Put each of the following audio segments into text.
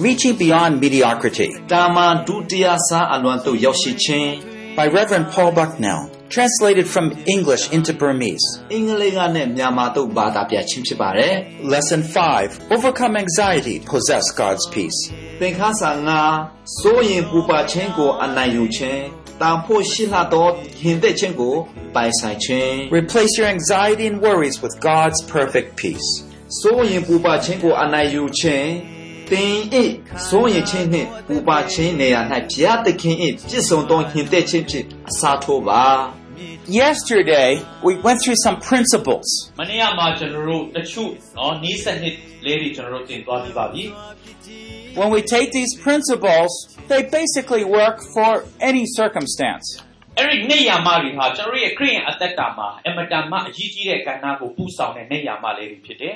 Reaching Beyond Mediocrity တာမန်ဒုတိယစားအလွန်သို့ရောက်ရှိခြင်း by Reverend Paul Bucknell, translated from English into Burmese. အင်္ဂလိပ်ကနဲ့မြန်မာသို့ဘာသာပြခြင်းဖြစ်ပါတယ် Lesson 5 Overcome Anxiety, Possess God's Peace. သင်ခန်းစာ9စိုးရင်ပူပါခြင်းကိုအနိုင်ယူခြင်းတန်ဖို့ရှိလှသောဟင်သက်ခြင်းကိုပိုင်ဆိုင်ခြင်း Replace your anxiety and worries with God's perfect peace. စိုးရင်ပူပါခြင်းကိုအနိုင်ယူခြင်း သင်၏စိုးရင်ခြင်းနှင့်ပူပါခြင်းနေရာ၌ဘုရားသခင်၏ပြည့်စုံသောဟင်သက်ခြင်းဖြင့်အစားထိုးပါ Yesterday, we went through some principles. မနေ့ကမှကျွန်တော်တို့တချို့နော်နီးစနစ်လေးတွေကျွန်တော်တို့သင်သွားပြီးပါပြီ When we take these principles, they basically work for any circumstance. အဲ့ဒီနေရာမတွေဟာကျွန်တော်တို့ရဲ့ခရိယန်အသက်တာမှာအမတန်မှအရေးကြီးတဲ့ကဏ္ဍကိုပူဆောင်တဲ့နေရာမလေးတွေဖြစ်တယ်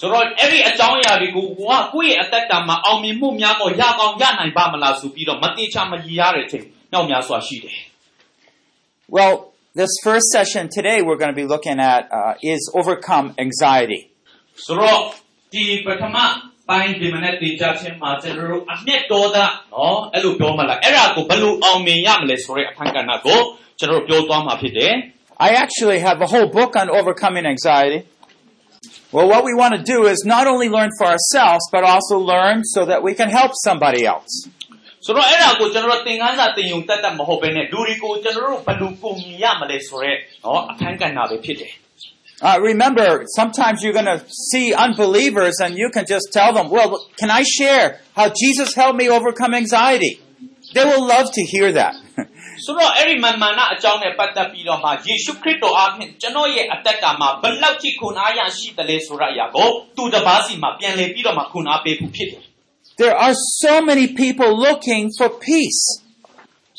ဆိုတော့အဲ့ဒီအကြောင်းအရာတွေကိုကိုကကိုယ့်ရဲ့အသက်တာမှာအောင်မြင်မှုများပေါ်ရကောင်းရနိုင်ပါမလားဆိုပြီးတော့မတိချမရည်ရတဲ့အချိန်နောက်များစွာရှိတယ် Well, this first session today we're going to be looking at uh, is overcome anxiety. ဆိုတော့ဒီပထမပိုင်းဒီမနေ့တင်ကြခြင်းမှာကျွန်တော်တို့အမျက်တော်သားနော်အဲ့လိုပြောမှလားအဲ့ဒါကိုဘယ်လိုအောင်မြင်ရမလဲဆိုတဲ့အခန်းကဏ္ဍကိုကျွန်တော်တို့ပြောသွားမှာဖြစ်တယ် I actually have a whole book on overcoming anxiety. Well, what we want to do is not only learn for ourselves, but also learn so that we can help somebody else. ဆိုတော့အဲ့ဒါကိုကျွန်တော်တို့သင်ခန်းစာသင်ယူတတ်တတ်မဟုတ်ဘဲနဲ့လူတွေကိုကျွန်တော်တို့ဘယ်လိုပုံမြင်ရမလဲဆိုတဲ့နော်အခန်းကဏ္ဍပဲဖြစ်တယ် Uh, remember, sometimes you're going to see unbelievers and you can just tell them, well, can I share how Jesus helped me overcome anxiety? They will love to hear that. ဆိုတော့အဲ့ဒီမာမာနအကြောင်းနဲ့ပတ်သက်ပြီးတော့မှယေရှုခရစ်တော်အားဖြင့်ကျွန်တော်ရဲ့အသက်တာမှာဘယ်လောက်ထိခွန်အားရရှိတယ်လဲဆိုတဲ့အရာကိုသူတစ်ပါးစီမှာပြန်လည်ပြီးတော့မှခွန်အားပေးဖို့ဖြစ်တယ် there are so many people looking for peace.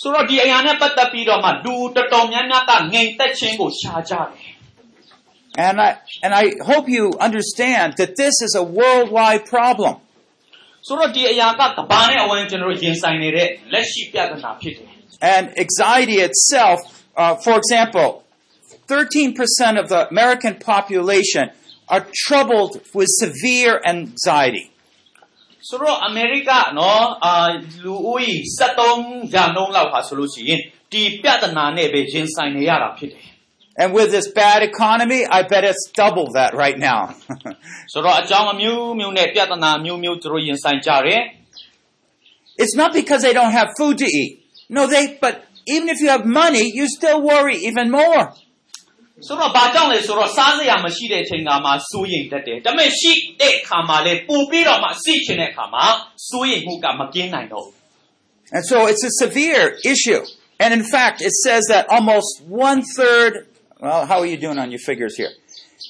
ဆိုတော့ဒီအရာနဲ့ပတ်သက်ပြီးတော့မှလူတော်တော်များများကငြိမ်သက်ခြင်းကိုရှာကြတယ် And I, and I hope you understand that this is a worldwide problem. ဆိုတော့ဒီအရာကကဘာနဲ့အဝန်းကျွန်တော်တို့ရင်ဆိုင်နေတဲ့လက်ရှိပြဿနာဖြစ်တယ် And anxiety itself, uh, for example, 13% of the American population are troubled with severe anxiety. ဆိုတော့အမေရိကနော်အာလူဦးရေ73ရာနှုန်းလောက်ဟာဆိုလို့ရှိရင်ဒီပြဿနာနဲ့ပဲရင်ဆိုင်နေရတာဖြစ်တယ် And with this bad economy, I bet it's double that right now. ဆိုတော့အကြောင်းအမျိုးမျိုးနဲ့ပြဿနာအမျိုးမျိုးသူတို့ရင်ဆိုင်ကြတယ် it's not because they don't have food to eat. No, they, but even if you have money, you still worry even more. ဆိုတော့ဘာကြောင့်လဲဆိုတော့စားစရာမရှိတဲ့အချိန်ကမှစိုးရိမ်တတ်တယ်ဒါပေမဲ့ရှိတဲ့အခါမှာလေပူပြီးတော့မှစိတ်ချင်တဲ့အခါမှာစိုးရိမ်မှုကမကင်းနိုင်တော့ဘူး And so it's a severe issue. And in fact, it says that almost one third, well, how are you doing on your figures here?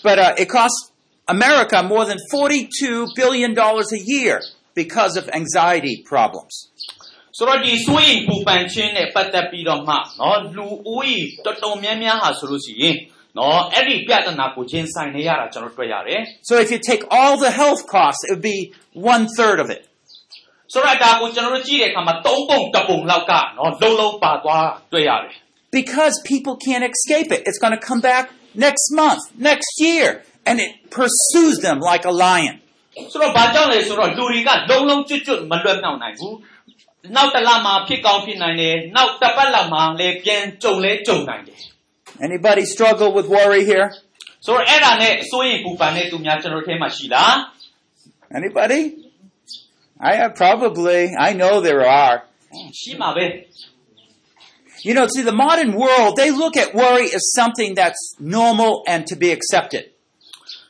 But uh, it costs America more than $42 billion a year because of anxiety problems. so if you take all the health costs, it would be one third of it. So Because people can't escape it. It's going to come back next month, next year, and it pursues them like a lion. နောက်တစ်လမှာဖြစ်ကောင်းဖြစ်နိုင်တယ်နောက်တစ်ပတ်လောက်မှာလည်းပြန်ကြုံလဲကြုံနိုင်တယ် Anybody struggle with worry here? ဆိုတော့အဲ့ဒါနဲ့အစိုးရင်ပူပန်တဲ့သူများကျွန်တော်တို့ထဲမှာရှိလား Anybody? I have probably. I know there are. ရှိမှာပဲ You know, see, the modern world, they look at worry as something that's normal and to be accepted.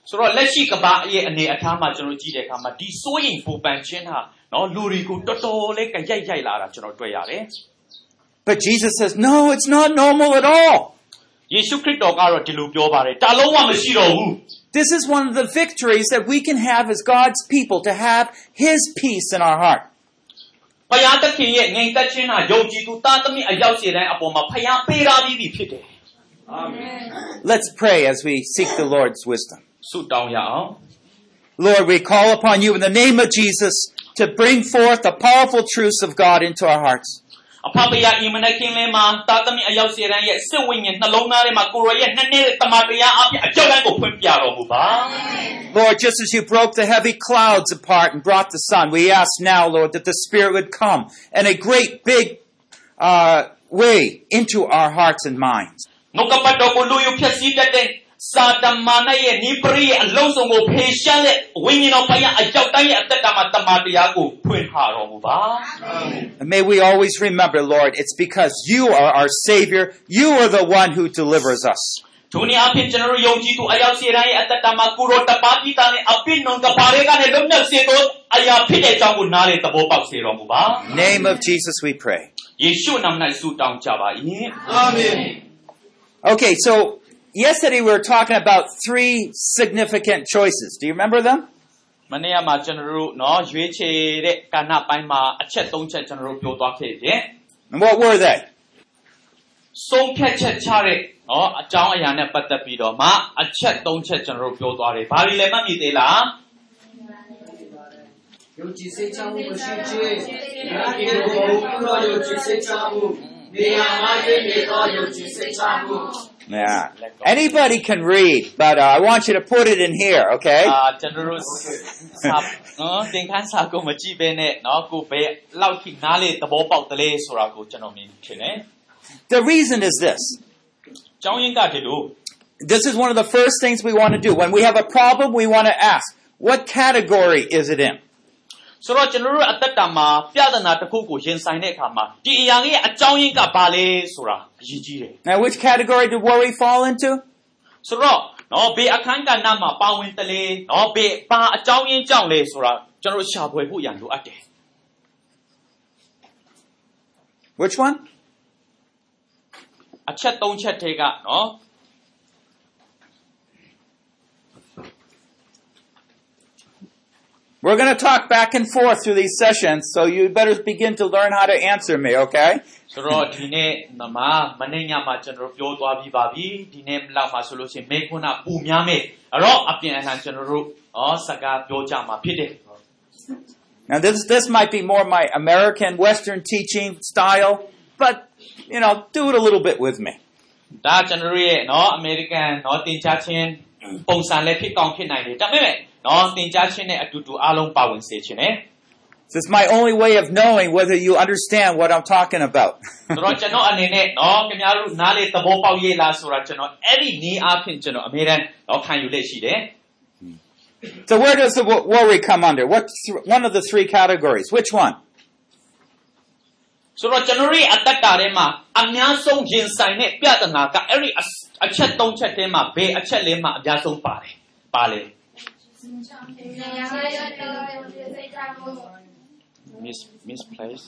ဆိုတော့လက်ရှိကမ္ဘာရဲ့အနေအထားမှာကျွန်တော်ကြည့်တဲ့အခါမှာဒီစိုးရင်ပူပန်ခြင်းဟာ နော်လူတွေကိုတော်တော်လေးကြရိုက်ရိုက်လာတာကျွန်တော်တွေ့ရတယ် But Jesus says, no, it's not normal at all. ယေရှုခရစ်တော်ကတော့ဒီလိုပြောပါတယ်ဒါလုံးဝမရှိတော့ဘူး This is one of the victories that we can have as God's people to have His peace in our heart. ဖယားသခင်ရဲ့ငြိမ်သက်ခြင်းဟာယုံကြည်သူသားသမီးအယောက်စီတိုင်းအပေါ်မှာဖယားပေးထားပြီးပြီဖြစ်တယ် Let's pray as we seek the Lord's wisdom. ဆုတောင်းရအောင် Lord, we call upon you in the name of Jesus to bring forth the powerful truths of God into our hearts. အဖဖယားဤမနက်ခင်းလေးမှာသားသမီးအယောက်စီတိုင်းရဲ့စိတ်ဝိညာဉ်နှလုံးသားထဲမှာကိုရောရဲ့နှစ်နေတဲ့တမန်တရားအပြည့်အကြောင်းတိုင်းကိုဖွင့်ပြတော်မူပါ Lord, just as you broke the heavy clouds apart and brought the sun, we ask now, Lord, that the Spirit would come in a great big uh, way into our hearts and minds. နှုတ်ကပတ်တော်ကိုလူယူဖြစ်စည်းတတ်တဲ့ စာတမန်ရဲ့နိပရိရဲ့အလုံးစုံကိုဖေရှားတဲ့ဝိညာဉ်တော်ဖယားအကြောက်တိုင်းရဲ့အသက်တာမှာတမန်တရားကိုဖွင့်ထားတော်မူပါ And may we always remember, Lord, it's because you are our Savior. You are the one who delivers us. ဒုနီအဖြစ်ကျွန်တော်တို့ယုံကြည်သူအယောက်စီတိုင်းရဲ့အသက်တာမှာကိုရောတပါးပြီးသားနဲ့အပြစ်နှုံကပါးတွေကနဲ့လွတ်မြောက်စေသောအရာဖြစ်တဲ့အကြောင်းကိုနားလေသဘောပေါက်စေတော်မူပါ In the name of Jesus, we pray. ယေရှုနာမ၌ဆုတောင်းကြပါ၏ Okay, so yesterday we were talking about three significant choices. Do you remember them? မနေ့ကမှကျွန်တော်တို့เนาะရွေးချယ်တဲ့ကာဏပိုင်းမှာအချက်၃ချက်ကျွန်တော်တို့ပြောသွားခဲ့တယ် And what were they? ဆုံးဖြတ်ချက်ချတဲ့เนาะအကြောင်းအရာနဲ့ပတ်သက်ပြီးတော့မှအချက်၃ချက်ကျွန်တော်တို့ပြောသွားတယ်။ဘာတွေလဲမှတ်မိသေးလား Yeah. Anybody can read, but uh, I want you to put it in here, okay? Uh, Nó. The reason is this. This is one of the first things we want to do. When we have a problem, we want to ask, what category is it in? ဆိုတော့ကျွန်တော်တို့အသက်တာမှာပြဿနာတစ်ခုကိုရင်ဆိုင်တဲ့အခါမှာဒီအရာကြီးရဲ့အကြောင်းရင်းကဘာလဲဆိုတာအရေးကြီးတယ် Now, which category did worry fall into? ဆိုတော့နော်ဘေးအခန်းကဏ္ဍမှာပါဝင်တယ်လေနော်ဘေးဘာအကြောင်းရင်းကြောင့်လဲဆိုတာကျွန်တော်တို့ရှာဖွေဖို့ရန်လိုအပ်တယ် Which one? အချက်၃ချက်ထဲကနော် We're going to talk back and forth through these sessions, so you better begin to learn how to answer me, okay? ဆိုတော့ဒီနေ့နမမနေ့ညမှာကျွန်တော်တို့ပြောသွားပြီးပါပြီဒီနေ့လောက်မှာဆိုလို့ရှိရင်မေခွန်းကပူများမယ်အဲ့တော့အပြင်အလှန်ကျွန်တော်တို့ဩစကားပြောကြမှာဖြစ်တယ် Now, this, this might be more my American Western teaching style, but, you know, do it a little bit with me. ဒါကျွန်တော်တို့ရဲ့နော်အမေရိကန်နော်တင် जा ချင်းပုံစံလည်းဖြစ်ကောင်းဖြစ်နိုင်တယ်ဒါပေမဲ့ နော်တင် जा ချင်းနဲ့အတူတူအားလုံးပါဝင်စေချင်တယ် This is my only way of knowing whether you understand what I'm talking about. ဆိုတော့ကျွန်တော်အနေနဲ့နော်ခင်ဗျားတို့နားလေသဘောပေါက်ရေးလားဆိုတာကျွန်တော်အဲ့ဒီနည်းအားဖြင့်ကျွန်တော်အမြဲတမ်းတော့ခံယူလက်ရှိတယ် so where does the wo- worry come under? What th- one of the three categories? Which one? ဆိုတော့ကျွန်တော်တို့ရဲ့အတ္တတာထဲမှာအများဆုံးရင်ဆိုင်တဲ့ပြဿနာကအဲ့ဒီအစအချက်၃ချက်ထဲမှာဘယ်အချက်လေးမှအများဆုံးပါတယ်ပါလေ miss misplace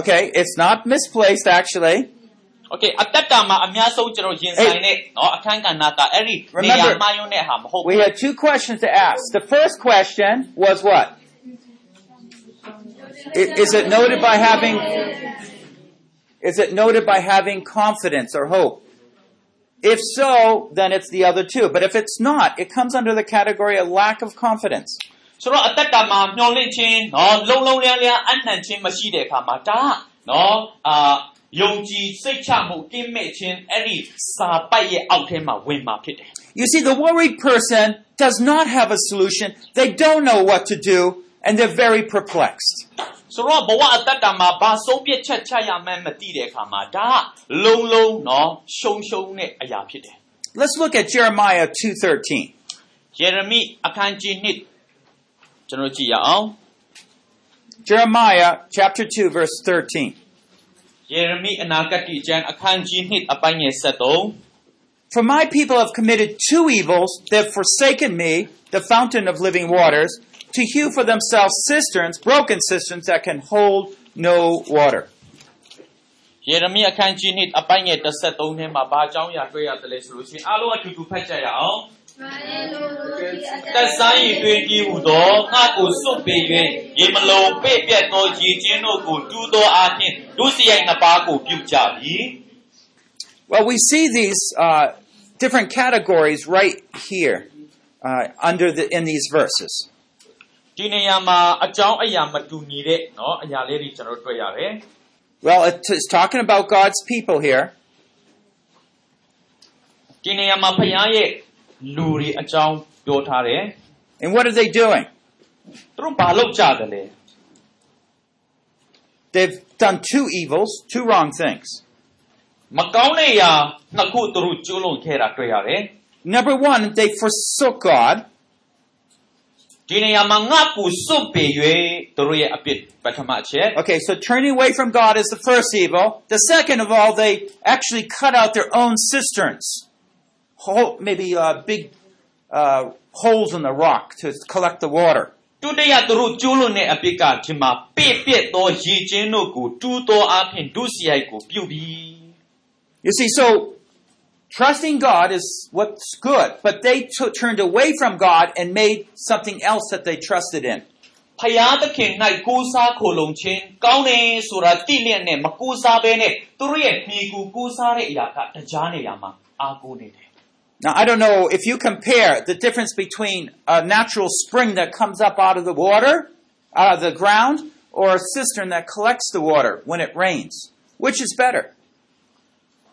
Okay, it's not misplaced actually. Okay အတ္တတာမှာအများဆုံးကျွန်တော်ရင်ဆိုင်တဲ့နော်အခန်းကဏ္ဍတာအဲ့ဒီနေရာ Remember- မှာယုံတဲ့ဟာမဟုတ် We ဘူး had two questions to ask. The first question was what? I- Is it noted by having is it noted by having confidence or hope? If so, then it's the other two. But if it's not, it comes under the category of lack of confidence. ဆိုတော့အတ္တတာမှာမျောလင့်ခြင်းနော်လုံလုံလျားလျားအနှံ့ခြင်းမရှိတဲ့အခါမှာဒါကနော်အာယုံကြည်စိတ်ချမှုကင်းမဲ့ခြင်းအဲ့ဒီစာပိုက်ရဲ့အောက်ထဲမှာဝင်มาဖြစ်တယ် You see, the worried person does not have a solution. They don't know what to do, and they're very perplexed. ဆိုတော့ဘဝအတ္တတာမှာဘာဆုံးဖြတ်ချက်ချရမှန်းမသိတဲ့အခါမှာဒါကလုံလုံနော်ရှုံရှုံတဲ့အရာဖြစ်တယ် Let's look at Jeremiah 2:13. ယေရမိအခန်းကြီး1ကျွန်တော်ကြည့်ရအောင် Jeremiah chapter 2 verse 13. ယေရမိအနာဂတ်ကျမ်းအခန်းကြီး1အပိုင်းငယ်73 For my people have committed two evils. They've forsaken me, the fountain of living waters, to hew for themselves cisterns, broken cisterns that can hold no water. ယေရမိအခန်းကြီး1အပိုင်းငယ်73ထဲမှာဘာအကြောင်းအရာတွေ့ရတယ်လဲဆိုလို့ရှိရင်အားလုံးအတူတူဖတ်ကြရအောင် တက်ဆိုင်ရည်တွင်ကြီးဟုသောငါကိုစွန့်ပေ၍ရေမလုံးပေ့ပြတ်သောရေချင်းတို့ကိုတူးသောအားဖြင့်ဒုစရိုက်နှစ်ပါးကိုပြုကြပြီ Well, we see these uh, different categories right here uh, under the in these verses. ဒီနေရာမှာအကြောင်းအရာမတူညီတဲ့เนาะအရာလေးတွေကျွန်တော်တို့တွေ့ရတယ် Well, it's talking about God's people here, ဒီနေရာမှာဖခင်ရဲ့လူတွေအကြောင်းပြောထားတယ် and what are they doing? သူတို့ဘာလုပ်ကြတယ်လဲ They've done two evils, two wrong things. မကောင်းတဲ့အရာနှစ်ခုသူတို့ကျူးလွန်ခဲ့တာတွေ့ရတယ် Number one, they forsook God, Okay, so turning away from God is the first evil. The second of all, they actually cut out their own cisterns, Hole, maybe uh, big uh, holes in the rock to collect the water. ဒုတိယသူတို့ကျူးလွန်တဲ့အပြစ်ကဒီမှာပြည့်ပြည့်သောရေကျင်းတို့ကိုတူးသောအဖြစ်ဒုစရိုက်ကိုပြုပြီး You see, so trusting God is what's good, but they t- turned away from God and made something else that they trusted in. ဖယားသခင်၌ကိုးစားခိုလုံခြင်းကောင်းတယ်ဆိုတာတိလျက်နဲ့မကိုးစားဘဲနဲ့သူတို့ရဲ့မိကူကိုးစားတဲ့အရာကတရားနေရာမှာအားကိုးနေတယ် Now, I don't know if you compare the difference between a natural spring that comes up out of the water, out of the ground, or a cistern that collects the water when it rains. Which is better?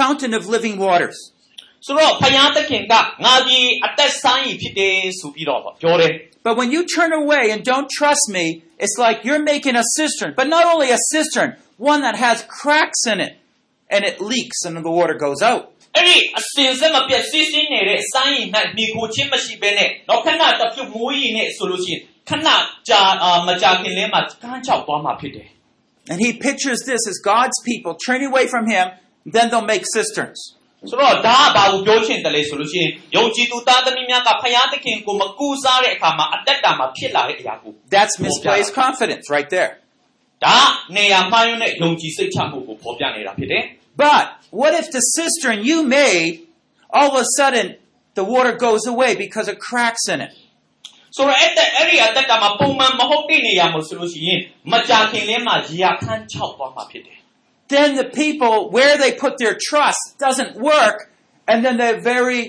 fountain of living waters. ဆိုတော့ဖယားသခင်ကငါဒီအသက်ဆိုင်ရဖြစ်တယ်ဆိုပြီးတော့ပြောတယ် But when you turn away and don't trust me, it's like you're making a cistern. But not only a cistern, one that has cracks in it and it leaks and the water goes out. အဲ့ဒီအစင်စက်မပြတ်စီးစီးနေတဲ့စိုင်းရင်၌မိခိုချင်းမရှိဘဲနဲ့တော့ခဏတစ်ပြုတ်မိုးရီနဲ့ဆိုလို့ရှိရင်ခဏကြာအာမကြာခင်လေးမှာကန်းချောက်သွားမှာဖြစ်တယ် And he pictures this as God's people turning away from him, then they'll make cisterns. ဆိုတော့ဒါကဘာကိုပြောချင်တယ်လဲဆိုလို့ရှိရင်ယုံကြည်သူသားသမီးများကဖယားသခင်ကိုမကူစားတဲ့အခါမှာအသက်တာမှာဖြစ်လာတဲ့အရာကို That's misplaced confidence right there. ဒါနေရာမှားယွင်းတဲ့ယုံကြည်စိတ်ချမှုကိုဖော်ပြနေတာဖြစ်တယ် But what if the cistern you made, all of a sudden, the water goes away because of cracks in it? ဆိုတော့အဲ့တဲ့အဲ့ဒီအတက်ကမှာပုံမှန်မဟုတ်တဲ့နေရာမှာဆိုလို့ရှိရင်မကြာခင်လေးမှာရေရခန်းချောက်သွားမှာဖြစ်တယ် Then the people where they put their trust doesn't work, and then they're very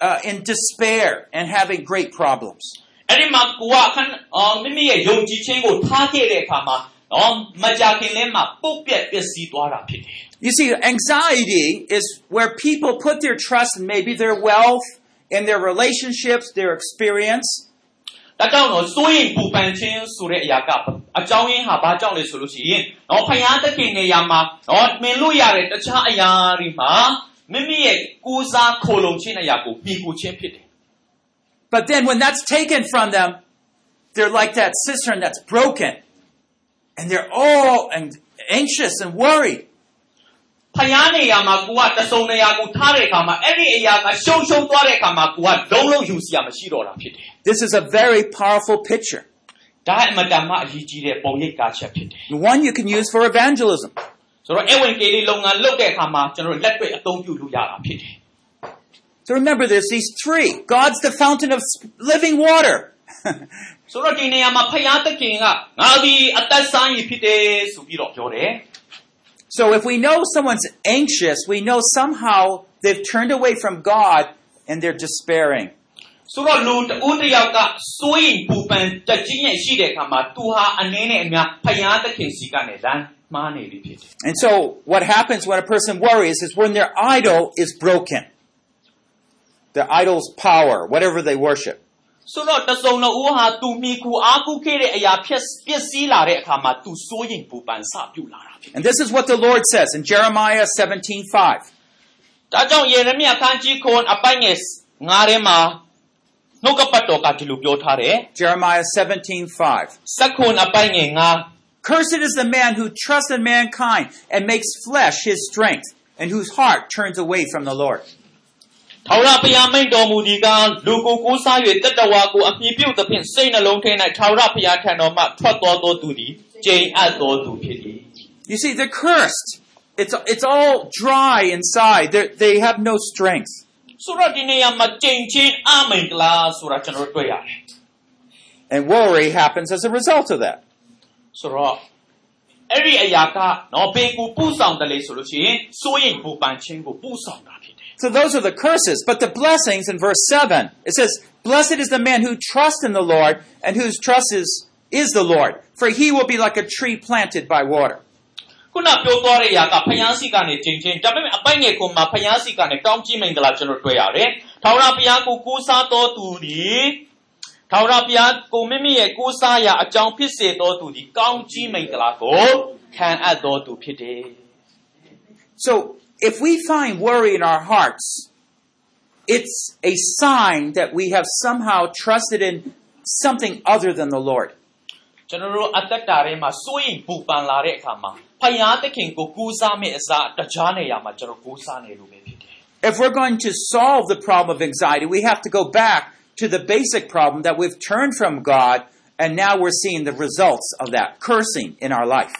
uh, in despair and having great problems. အဲ့ဒီမှာကိုကခန်းအော်မိမိရဲ့ယုံကြည်ခြင်းကိုထားခဲ့တဲ့အခါမှာနော်မကြာခင်လေးမှာပုတ်ပြက်ပျက်စီးသွားတာဖြစ်တယ် You see, anxiety is where people put their trust in maybe their wealth, in their relationships, their experience, ဒါကြောင့်တော့စိုးရင်ပူပန်ခြင်းဆိုတဲ့အရာကအကြောင်းရင်းဟာဘာကြောင့်လဲဆိုလို့ရှိရင်နော်ဖယားသခင်နေရာမှာနော်မင်လို့ရတဲ့တခြားအရာတွေမှာမိမိရဲ့ကိုးစားခိုလုံခြင်းအရာကိုပြီးကိုခြင်းဖြစ်တယ် But then when that's taken from them, they're like that cistern that's broken. And they're all and anxious and worried. ဖယားနေရာမှာကိုကတစုံနေရာကိုထားတဲ့အခါမှာအဲ့ဒီအရာကရှုံရှုံသွားတဲ့အခါမှာကိုကလုံးလုံးယူစရာမရှိတော့တာဖြစ်တယ် This is a very powerful picture. ဒါအမတန်မှအရေးကြီးတဲ့ပုံရိပ်ကားချက်ဖြစ်တယ် One you can use for evangelism. ဆိုတော့အဝင်ကေလေးလုပ်ငန်းလုပ်တဲ့အခါမှာကျွန်တော်တို့လက်တွေ့အသုံးပြုလို့ရတာဖြစ်တယ် So remember there's these three. God's the fountain of living water. ဆိုတော့ဒီနေရာမှာဖယားသခင်ကငါဒီအသက်ဆိုင်ရဖြစ်တယ်ဆိုပြီးတော့ပြောတယ် so if we know someone's anxious, we know somehow they've turned away from God and they're despairing. ဆိုတော့လူတဦးတစ်ယောက်ကစိုးရင်ပူပန်တက်ကြီးရဲ့ရှိတဲ့အခါမှာသူဟာအနေနဲ့အများဖယားသခင်စီကနေလမ်းမှားနေပြီဖြစ်တယ် And so what happens when a person worries is when their idol is broken. Their idol's power, whatever they worship. ဆိုတော့တစုံတစ်ဦးဟာသူမိခုအားကိုးခဲ့တဲ့အရာဖြစ်ပျက်စီးလာတဲ့အခါမှာသူစိုးရင်ပူပန်စပြုတ်လာတာဖြစ်တယ် And this is what the Lord says in Jeremiah 17:5. ဒါကြောင့်ယေရမိအခန်းကြီး9အပိုင်ငယ်9ထဲမှာ နှုတ်ကပတ်တော်ကဒီလိုပြောထားတယ် Jeremiah 17:5. စက္ခွန်အပိုင်းငယ်9 Cursed is the man who trusts in mankind and makes flesh his strength, and whose heart turns away from the Lord. ထာဝရဘုရားမိန့်တော်မူဒီကလူကိုကိုးစား၍တတဝါကိုအမိပြုတ်သဖြင့်စိတ်နှလုံးထဲ၌ထာဝရဘုရားထံတော်မှထွက်တော်သောသူသည်ကျိန်အပ်သောသူဖြစ်၏。 You see, they're cursed. It's, it's all dry inside. They're, they have no strength. ဆိုတော့ဒီနေရာမှာကျိန်ချင်းအမိန်ကလားဆိုတာကျွန်တော်တို့တွေ့ရတယ် And worry happens as a result of that. ဆိုတော့အဲ့ဒီအရာကနော်ဘေကိုပူဆောင်တယ်လေဆိုလို့ရှိရင်စိုးရိမ်ပူပန်ခြင်းကိုပူဆောင်တာဖြစ်တယ် So those are the curses. But the blessings in verse 7, it says, Blessed is the man who trusts in the Lord and whose trust is, is the Lord, for he will be like a tree planted by water. ခုနပြောသွားတဲ့အရာကဖျားစီကနေကျိန်ချင်းဒါပေမဲ့အပိုင်ငယ်ကိုမှဖျားစီကနေကောင်းကြီးမိန်ကလာကျွန်တော်တွေ့ရတယ်ထာဝရဘုရားကိုကိုးစားတော်သူသည်ထာဝရဘုရားကိုမိမိရဲ့ကိုးစားရာအကြောင်းဖြစ်စေတော်သူသည်ကောင်းကြီးမိန်ကလာကိုခံအပ်တော်သူဖြစ်တယ် So if we find worry in our hearts, it's a sign that we have somehow trusted in something other than the Lord. ကျွန်တော်တို့အသက်တာထဲမှာစိုးရိမ်ပူပန်လာတဲ့အခါမှာဖယားသခင်ကိုကူးစားမယ့်အစားတခြားနေရာမှာကျွန်တော်ကူးစားနေလို့ပဲဖြစ်တယ် If we're going to solve the problem of anxiety, we have to go back to the basic problem that we've turned from God and now we're seeing the results of that cursing in our life.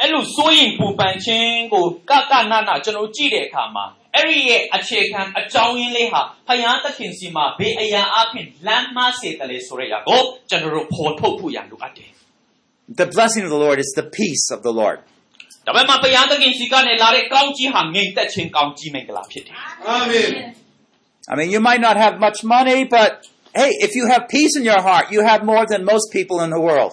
အဲ့လိုစိုးရိမ်ပူပန်ခြင်းကိုကကနနကျွန်တော်ကြည့်တဲ့အခါမှာအဲ့ဒီရဲ့အခြေခံအကြောင်းရင်းလေးဟာဖယားသခင်စီမှာဘေးအရာအဖြစ်လမ်းမစေတယ်လေဆိုရရကိုကျွန်တော်တို့ဖော်ထုတ်ဖို့ရလိုအပ်တယ် The blessing of the Lord is the peace of the Lord. ဒါပေမဲ့ဖယားသခင်စီကနေလာတဲ့ကောင်းကြီးဟာငြိမ်သက်ခြင်းကောင်းကြီးမင်္ဂလာဖြစ်တယ် Amen. I mean, you might not have much money, but hey, if you have peace in your heart, you have more than most people in the world.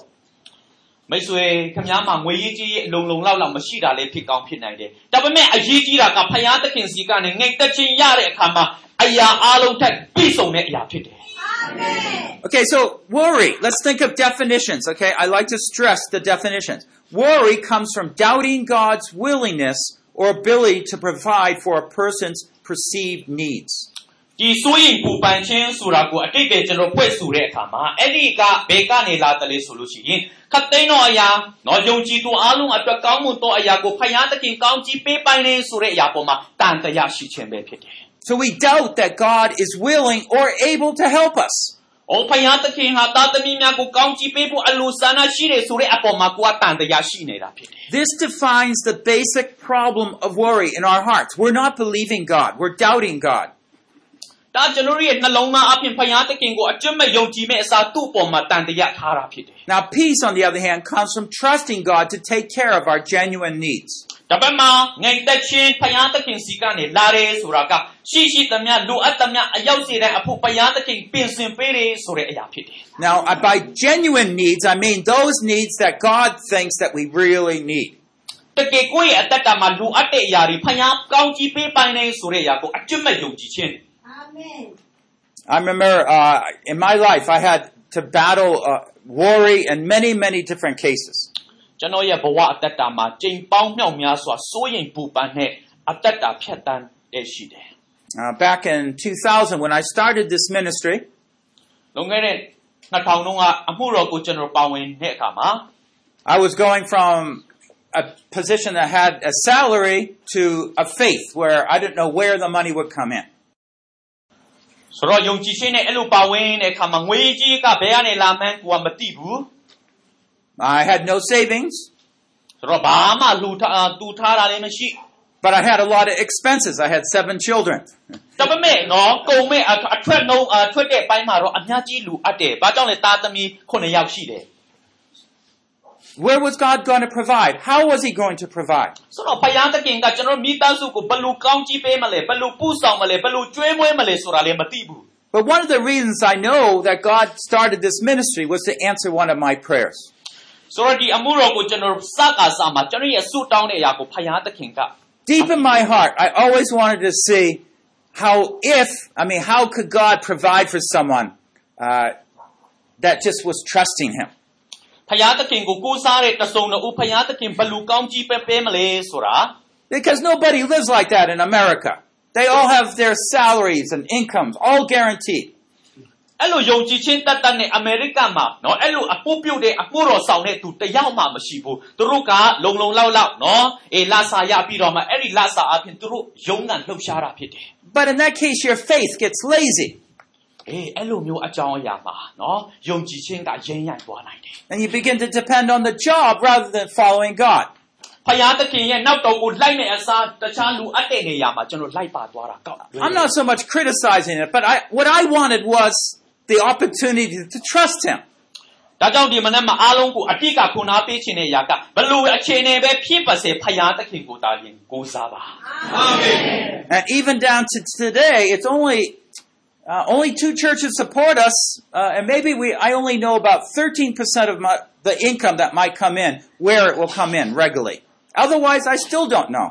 မိတ်ဆွေခင်ဗျားမှာငွေရေးကြီးရဲ့အလုံးလုံးလောက်လောက်မရှိတာလည်းဖြစ်ကောင်းဖြစ်နိုင်တယ်ဒါပေမဲ့အရေးကြီးတာကဖယားသခင်စီကနေငြိမ်သက်ခြင်းရတဲ့အခါမှာအရာအလုံးထက်ပြည့်စုံတဲ့အရာဖြစ်တယ် Okay, so worry. Let's think of definitions, okay? I like to stress the definitions. Worry comes from doubting God's willingness or ability to provide for a person's perceived needs. ဒီဆိုရင်ပူပန်ခြင်းဆိုတာကိုအတိတ်ကကျွန်တော်ဖွဲ့ဆိုတဲ့အခါမှာအဲ့ဒီကဘယ်ကနေလာတယ်လဲဆိုလို့ရှိရင်ခတ်သိန်းတော်အရာနော်ယုံကြည်သူအလုံးအတွက်ကောင်းမှုသောအရာကိုဖယားသခင်ကောင်းကြီးပေးပိုင်နေဆိုတဲ့အရာပေါ်မှာတန်တရားရှိခြင်းပဲဖြစ်တယ် So we doubt that God is willing or able to help us. ။အော်ဖယားသခင်ဟာသားသမီးများကိုကောင်းကြီးပေးဖို့အလိုဆန္ဒရှိတယ်ဆိုတဲ့အပေါ်မှာကိုယ်ကတန်တရားရှိနေတာဖြစ်တယ် This defines the basic problem of worry in our hearts. We're not believing God. We're doubting God. ။ ဒါကျွန်တော်တို့ရဲ့နှလုံးသားအပြင်ဖယားသခင်ကိုအကျွတ်မဲ့ယုံကြည်မဲ့အစားသူ့အပေါ်မှာတန်တရားထားတာဖြစ်တယ် Now, peace, on the other hand, comes from trusting God to take care of our genuine needs. ။ဒါပေမဲ့ငြိမ်သက်ခြင်းဖယားသခင်စီကနေလာတယ်ဆိုတာကရှိရှိသမျှလိုအပ်သမျှအရောက်စေတဲ့အဖို့ဖယားသခင်ပြင်ဆင်ပေးတယ်ဆိုတဲ့အရာဖြစ်တယ် Now, uh, by genuine needs, I mean those needs that God thinks that we really need. ။တကယ်ကိုယ့်ရဲ့အသက်တာမှာလိုအပ်တဲ့အရာတွေဖယားကောင်းကြီးပေးပိုင်နေဆိုတဲ့အရာကိုအကျွတ်မဲ့ယုံကြည်ခြင်း Amen. I remember uh, in my life, I had to battle uh, worry in many, many different cases. ကျွန်တော်ရဲ့ဘဝအသက်တာမှာကြိမ်ပေါင်းမြောက်များစွာစိုးရိမ်ပူပန်တဲ့အသက်တာဖြတ်တန်းတဲ့ရှိတယ် Uh, back in 2000, when I started this ministry, ။လွန်ခဲ့တဲ့2000တုန်းကအမှုတော်ကိုကျွန်တော်ပါဝင်တဲ့အခါမှာ I was going from a position that had a salary to a faith where I didn't know where the money would come in. ဆိုတော့ယုံကြည်ခြင်းနဲ့အဲ့လိုပါဝင်တဲ့အခါမှာငွေကြီးကဘယ်ကနေလာမှန်းကိုကမသိဘူး I had no savings, ဆိုတော့ဘာမှလူထားတူထားတာလည်းမရှိ but I had a lot of expenses. I had seven children. ဒါပေမဲ့နော်ကုံမဲ့အအထွက်နှုံးအထွက်တဲ့ပိုင်းမှာတော့အများကြီးလူအပ်တယ်ဘာကြောင့်လဲသားသမီး9ယောက်ရှိတယ် Where was God going to provide? How was He going to provide? ဆိုတော့ဘုရားသခင်ကကျွန်တော်မိသားစုကိုဘယ်လိုကောင်းကြီးပေးမလဲဘယ်လိုပူဆောင်မလဲဘယ်လိုကျွေးမွေးမလဲဆိုတာလည်းမသိဘူး But one of the reasons I know that God started this ministry was to answer one of my prayers. ဆိုတော့ဒီအမှုတော်ကိုကျွန်တော်စကားစမှာကျွန်တော်ရဲ့ဆုတောင်းတဲ့အရာကိုဘုရားသခင်က Deep in my heart, I always wanted to see how, if, I mean, how could God provide for someone uh, that just was trusting Him? ဖယားသခင်ကိုကိုးစားတဲ့တဆုံတော်ဦးဖယားသခင်ဘယ်လူကောင်းကြီးပဲပေးမလဲဆိုတာ Because nobody lives like that in America. They all have their salaries and incomes all guaranteed. အဲ့လိုယုံကြည်ခြင်းတတ်တတ်နဲ့အမေရိကမှာနော်အဲ့လိုအပိုးပြုတ်တဲ့အပိုးတော်ဆောင်တဲ့သူတယောက်မှမရှိဘူးသူတို့ကလုံလုံလောက်လောက်နော်အေးလာစာရပြီးတော့မှအဲ့ဒီလာစာအပြင်သူတို့ယုံကလှုပ်ရှားတာဖြစ်တယ် But in that case, your faith gets lazy အေးအဲ့လိုမျိုးအကြောင်းအရာမှာနော်ယုံကြည်ခြင်းကရင်းရိုင်သွားနိုင်တယ် and you begin to depend on the job rather than following God. ဖယားသခင်ရဲ့နောက်တော်ကိုလိုက်နေအစားတခြားလူအပ်တဲ့နေရာမှာကျွန်တော်လိုက်ပါသွားတာကောက် I'm not so much criticizing it, but I, what I wanted was the opportunity to trust Him. ဒါကြောင့်ဒီမနက်မှာအားလုံးကိုအတိတ်ကခုနာပေးခြင်းတဲ့ຢာကဘလို့အခြေအနေပဲဖြစ်ပါစေဖယားသခင်ကိုတာရင်ကိုးစားပါ And even down to today, it's only uh, only two churches support us, uh, and maybe we I only know about 13% of my, the income that might come in, where it will come in regularly. Otherwise, I still don't know.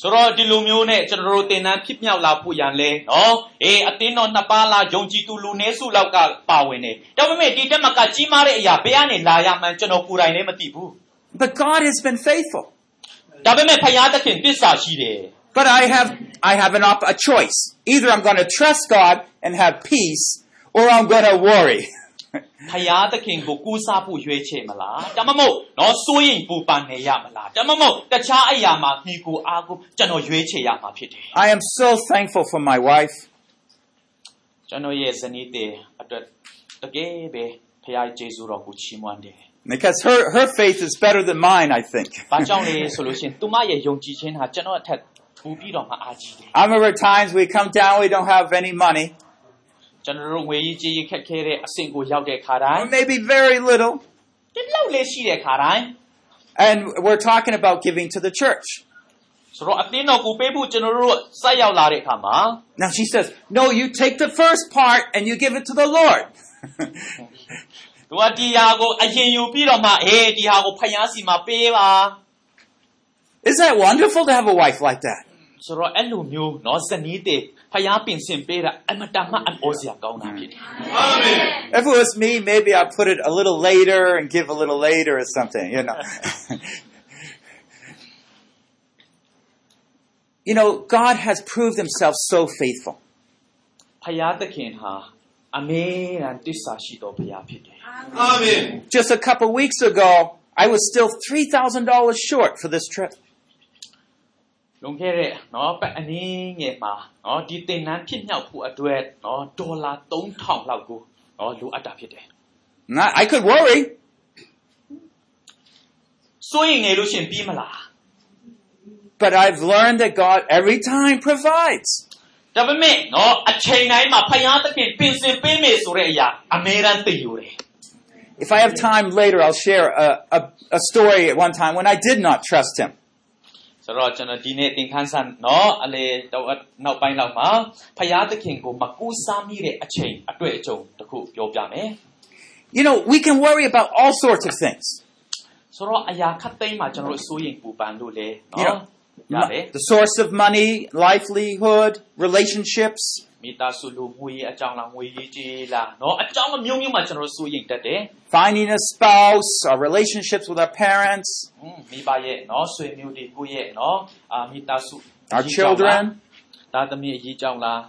ဆိုတော့ဒီလိုမျိုးနဲ့ကျွန်တော်တို့သင်တန်းဖြစ်မြောက်လာဖို့ရန်လဲနော်အေးအတင်းတော်နှစ်ပါးလားယုံကြည်သူလူနည်းစုလောက်ကပါဝင်တယ်ဒါပေမဲ့ဒီတက်မကကြီးမားတဲ့အရာဘယ်ကနေလာရမှန်းကျွန်တော်ကိုယ်တိုင်လည်းမသိဘူး But God has been faithful. ဒါပေမဲ့ဖယားသခင်တစ္ဆာရှိတယ် But I have I have an op- a choice. Either I'm going to trust God and have peace, or I'm going to worry. ဖယားသခင်ကိုကူးစားဖို့ရွေးချယ်မလားဒါမှမဟုတ်နော်စိုးရင်ပူပန်နေရမလားဒါမှမဟုတ်တခြားအရာမှာမိကိုအားကိုကျွန်တော်ရွေးချယ်ရမှာဖြစ်တယ် I am so thankful for my wife. ကျွန်တော်ရဲ့ဇနီးတဲ့အတွက်တကယ်ပဲဖယားကျေးဇူးတော်ကိုချီးမွမ်းတယ် Because her, her faith is better than mine, I think. ဘာကြောင့်လဲဆိုလို့ရှိရင်သူမရဲ့ယုံကြည်ခြင်းဟာကျွန်တော်အထက်ထူပြီးတော့မှအားကြီးတယ် I remember times we come down, we don't have any money, ကျွန်တော်တို့ငွေကြီးကြီးခက်ခဲတဲ့အဆင့်ကိုရောက်တဲ့ခါတိုင်း or maybe very little, ဒီလောက်လေးရှိတဲ့ခါတိုင်း and we're talking about giving to the church. ဆိုတော့အသင်းတော်ကိုပေးဖို့ကျွန်တော်တို့စိုက်ရောက်လာတဲ့အခါမှာ Now she says, No, you take the first part and you give it to the Lord. သူကဒီဟာကိုအရင်ယူပြီးတော့မှအေးဒီဟာကိုဖျားစီမှာပေးပါ Isn't that wonderful to have a wife like that? ဆိုတော့အဲ့လိုမျိုးเนาะဇနီးတဲ့ ဖျားပင်စင်ပေးတာအမတန်မှအံ့ဩစရာကောင်းတာဖြစ်တယ် If it was me, maybe I'd put it a little later and give a little later or something, you know. you know, God has proved himself so faithful. ဖျားသခင်ဟာအမေရန်တစ္ဆာရှိတော်ဖျားဖြစ်တယ် Amen. Just a couple weeks ago, I was still $3,000 short for this trip. I could worry ဆိုရင်ငယ်လို့ရှင်ပြီးမလား But I've learned that God every time provides. If I have time later, I'll share a, a, a story at one time when I did not trust him. You know we can worry about all sorts of things ဆိုတော့အရာခတ်သိမ်းမှာကျွန်တော်စိုးရိမ်ပူပန်လို့လေနော် The source of money, livelihood, relationships မိသားစုလူငွေအကြောင်းလားငွေရေးကြီးလားเนาะအကြောင်းအမျိုးမျိုးမှာကျွန်တော်တို့စိုးရင်တက်တယ် finding a spouse, our relationships with our parents, ဟွန်းမိဘရဲ့เนาะဆွေမျိုးတွေကိုယ့်ရဲ့เนาะအာမိသားစု our children. ဒါသမီးအရေးကြောင်းလား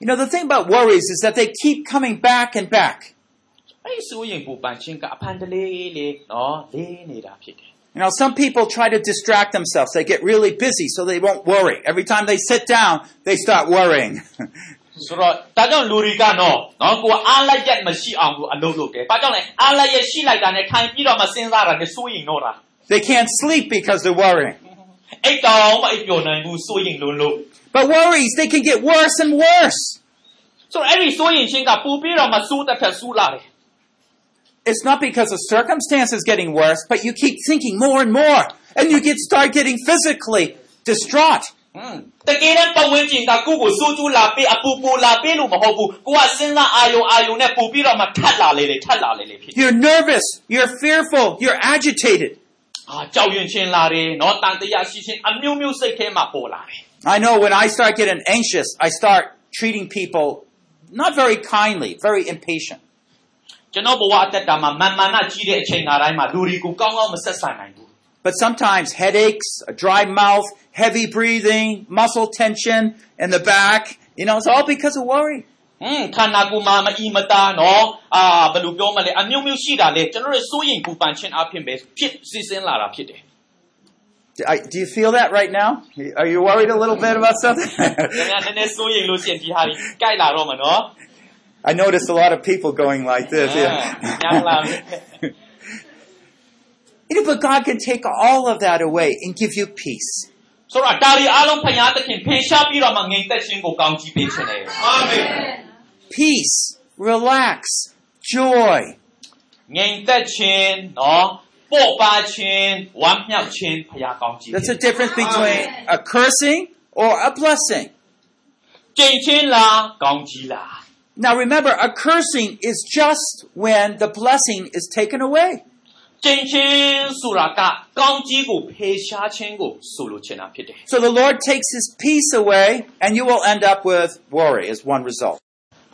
You know, the thing about worries is that they keep coming back and back. အဲ့ဒီစိုးရင်ပူပန်ခြင်းကအဖန်တလေးလေးเนาะလေးနေတာဖြစ်တယ် You know, some people try to distract themselves. They get really busy so they won't worry. Every time they sit down, they start worrying. ဆိုတော့ဒါကြောင့်လူတွေကနော်နော်ကိုယ်အားလိုက်ရက်မရှိအောင်ကိုအလုပ်လုပ်တယ်။ဘာကြောင့်လဲအားလိုက်ရက်ရှိလိုက်တာနဲ့ထိုင်ပြီးတော့မှစဉ်းစားတာနဲ့စိုးရင်တော့တာ they can't sleep because they're worrying. ။အိတ်တောင်မှအိတ်ပျော်နိုင်ဘူးစိုးရင်လုံးလို့ But worries, they can get worse and worse. ဆိုတော့အဲ့ဒီစိုးရင်ချင်းကပူပြီးတော့မှစိုးတစ်ထက်စိုးလာတယ် It's not because the circumstances getting worse, but you keep thinking more and more, and you get start getting physically distraught. ။ဟွန်းတကယ်တမ်းပတ်ဝန်းကျင်ကကိုယ့်ကိုစိုးကျူးလာပေးအပူပူလာပေးလို့မဟုတ်ဘူး။ကိုကစဉ်းစားအာယုံအာယုံနဲ့ပူပြီးတော့မှထပ်လာလေလေထပ်လာလေလေဖြစ်တယ် You're nervous, you're fearful, you're agitated. ။အာကြောက်ရွံ့ခြင်းလာတယ်နော်တန်တရားရှိခြင်းအမျိုးမျိုးစိတ်ထဲမှာပေါ်လာတယ် I know when I start getting anxious, I start treating people not very kindly, very impatient. ။ ကျွန်တော်ဘဝအသက်တာမှာမာန်မာနကြီးတဲ့အချိန်ခါတိုင်းမှာလူတွေကိုကောင်းကောင်းမဆက်ဆံနိုင်ဘူး But sometimes headaches, a dry mouth, heavy breathing, muscle tension in the back, you know, it's all because of worry. อืมခန္ဓာကိုယ်မှာမအီမတာနော်အာဘယ်လိုပြောမလဲအမျိုးမျိုးရှိတာလေကျွန်တော်တို့စိုးရင်ပူပန်ခြင်းအဖြစ်ပဲဖြစ်စီစဉ်လာတာဖြစ်တယ် Do I- do you feel that right now? Are you worried a little bit about something? I noticed a lot of people going like this. Yeah. Yeah. Yeah. You know, but God can take all of that away and give you peace. ဆိုတော့ဒါတွေအားလုံးဖျားသခင်ဖေရှားပြီးတော့မှငြိမ်သက်ခြင်းကိုကောင်းကြီးပေးခြင်းတယ်အာမင် Peace, relax, joy. ငြိမ်သက်ခြင်းနော်ပေါ့ပါခြင်းဝမ်းမြောက်ခြင်းဖျားကောင်းကြီး That's the difference between a cursing or a blessing. ကြင်ချင်းလားကောင်းကြီးလား Now remember, a cursing is just when the blessing is taken away. ကြင်ချင်းဆိုတာကကောင်းကြီးကိုဖေရှားခြင်းကိုဆိုလိုချင်တာဖြစ်တယ် So the Lord takes his peace away, and you will end up with worry as one result.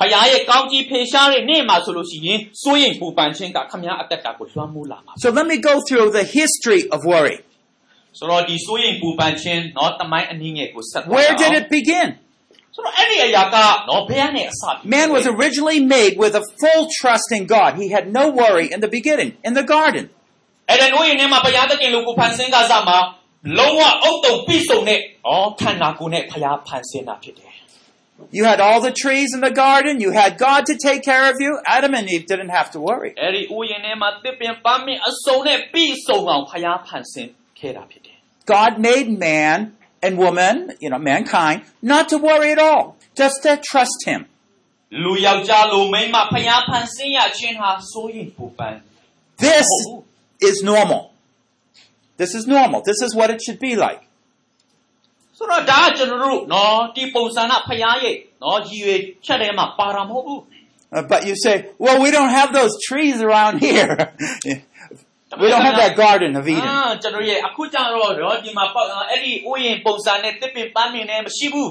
ဖခင်ရဲ့ကောင်းကြီးဖေရှားတဲ့နေ့မှာဆိုလို့ရှိရင်စိုးရိမ်ပူပန်ခြင်းကခမည်းအသက်တာကိုလွှမ်းမိုးလာမှာ So let me go through the history of worry. ဆိုတော့ဒီစိုးရိမ်ပူပန်ခြင်းเนาะတမိုင်းအနည်းငယ်ကိုဆက်သွား Where အောင် did it begin? Man was originally made with a full trust in God. He had no worry in the beginning, in the garden. You had all the trees in the garden, you had God to take care of you. Adam and Eve didn't have to worry. God made man and woman, you know, mankind, not to worry at all, just to trust Him. လူယောက်ျားလူမိန်းမဘုရားဖန်ဆင်းရခြင်းဟာစိုးရင်ပူပန် This Oh. is normal. This is normal. This is what it should be like. ဆိုတော့ဒါကကျွန်တော်တို့နော်ဒီပုံစံကဖရားရဲ့နော်ရည်ရွယ်ချက်ထဲမှာပါတာမဟုတ်ဘူး Uh, but you say, well, we don't have those trees around here. we don't have that garden of အာ Eden. ကျွန်တော်ရဲ့အခုကျတော့နော်ဒီမှာပေါ့အဲ့ဒီဥယျာဉ်ပုံစံနဲ့တစ်ပင်ပန်းမင်းနဲ့မရှိဘူး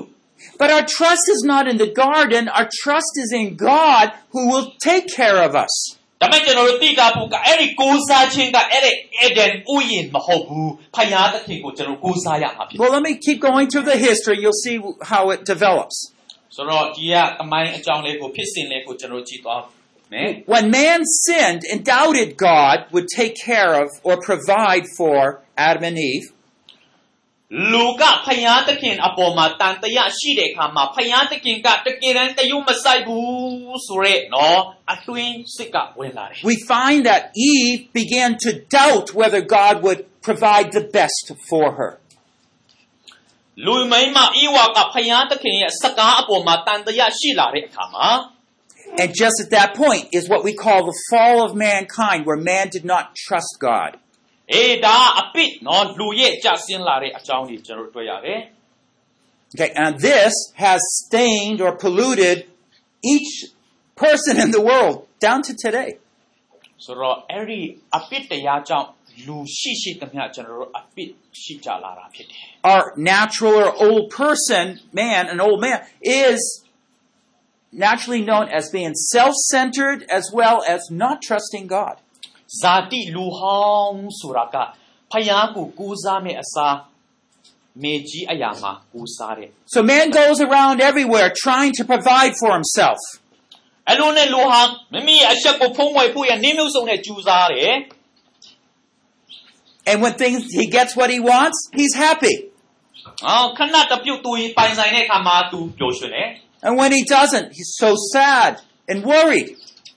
But our trust is not in the garden. Our trust is in God who will take care of us. ဒါပေမဲ့ကျွန်တော်တို့သိတာဘူးကအဲ့ဒီကိုးစားခြင်းကအဲ့ဒီအေဒန်ဥယျာဉ်မဟုတ်ဘူးဖရားသခင်ကိုကျွန်တော်ကိုးစားရမှာဖြစ်တယ် Well, let me keep going through the history. You'll see how it develops. ဆိုတော့ဒီကတမိုင်းအကြောင်းလေးကိုဖြစ်စဉ်လေးကိုကျွန်တော်ကြည့်သွား မယ် When man sinned and doubted God would take care of or provide for Adam and Eve, လူကဖယားသခင်အပေါ်မှာတန်တရားရှိတဲ့အခါမှာဖယားသခင်ကတကယ်တမ်းတယုံမဆိုင်ဘူးဆိုရဲနော်အတွင်းစိတ်ကဝင်လာတယ် we find that Eve began to doubt whether God would provide the best for her. လူမိန်းမဤဝါကဖယားသခင်ရဲ့စကားအပေါ်မှာတန်တရားရှိလာတဲ့အခါမှာ And just at that point is what we call the fall of mankind, where man did not trust God. အေးဒါအပိနော်လူရဲ့ကြဆင်းလာတဲ့အကြောင်းကြီးကျွန်တော်တို့တွေ့ရတယ် Okay, and this has stained or polluted each person in the world down to today. ဆိုတော့အဲ့ဒီအပိတရားကြောင့်လူရှိရှိသမျှကျွန်တော်တို့အပိရှိကြလာတာဖြစ်တယ် Our natural or old person, man, an old man, is naturally known as being self centered as well as not trusting God. ဇာတိလူဟောင်းဆိုတာကဖယားကိုကူးစားမဲ့အစားမေကြီးအရာမှာကူးစားတဲ့ So man goes around everywhere trying to provide for himself. အဲ့လိုနဲ့လူဟာမိမိရဲ့အချက်ကိုဖုံးဝယ်ဖို့ရနေမျိုးစုံနဲ့ကြူစားတယ် And when things he gets what he wants, he's happy. အော်ခဏတစ်ပြုတ်သူပိုင်ဆိုင်တဲ့အခါမှာသူပျော်ရွှင်တယ် And when he doesn't, he's so sad and worried.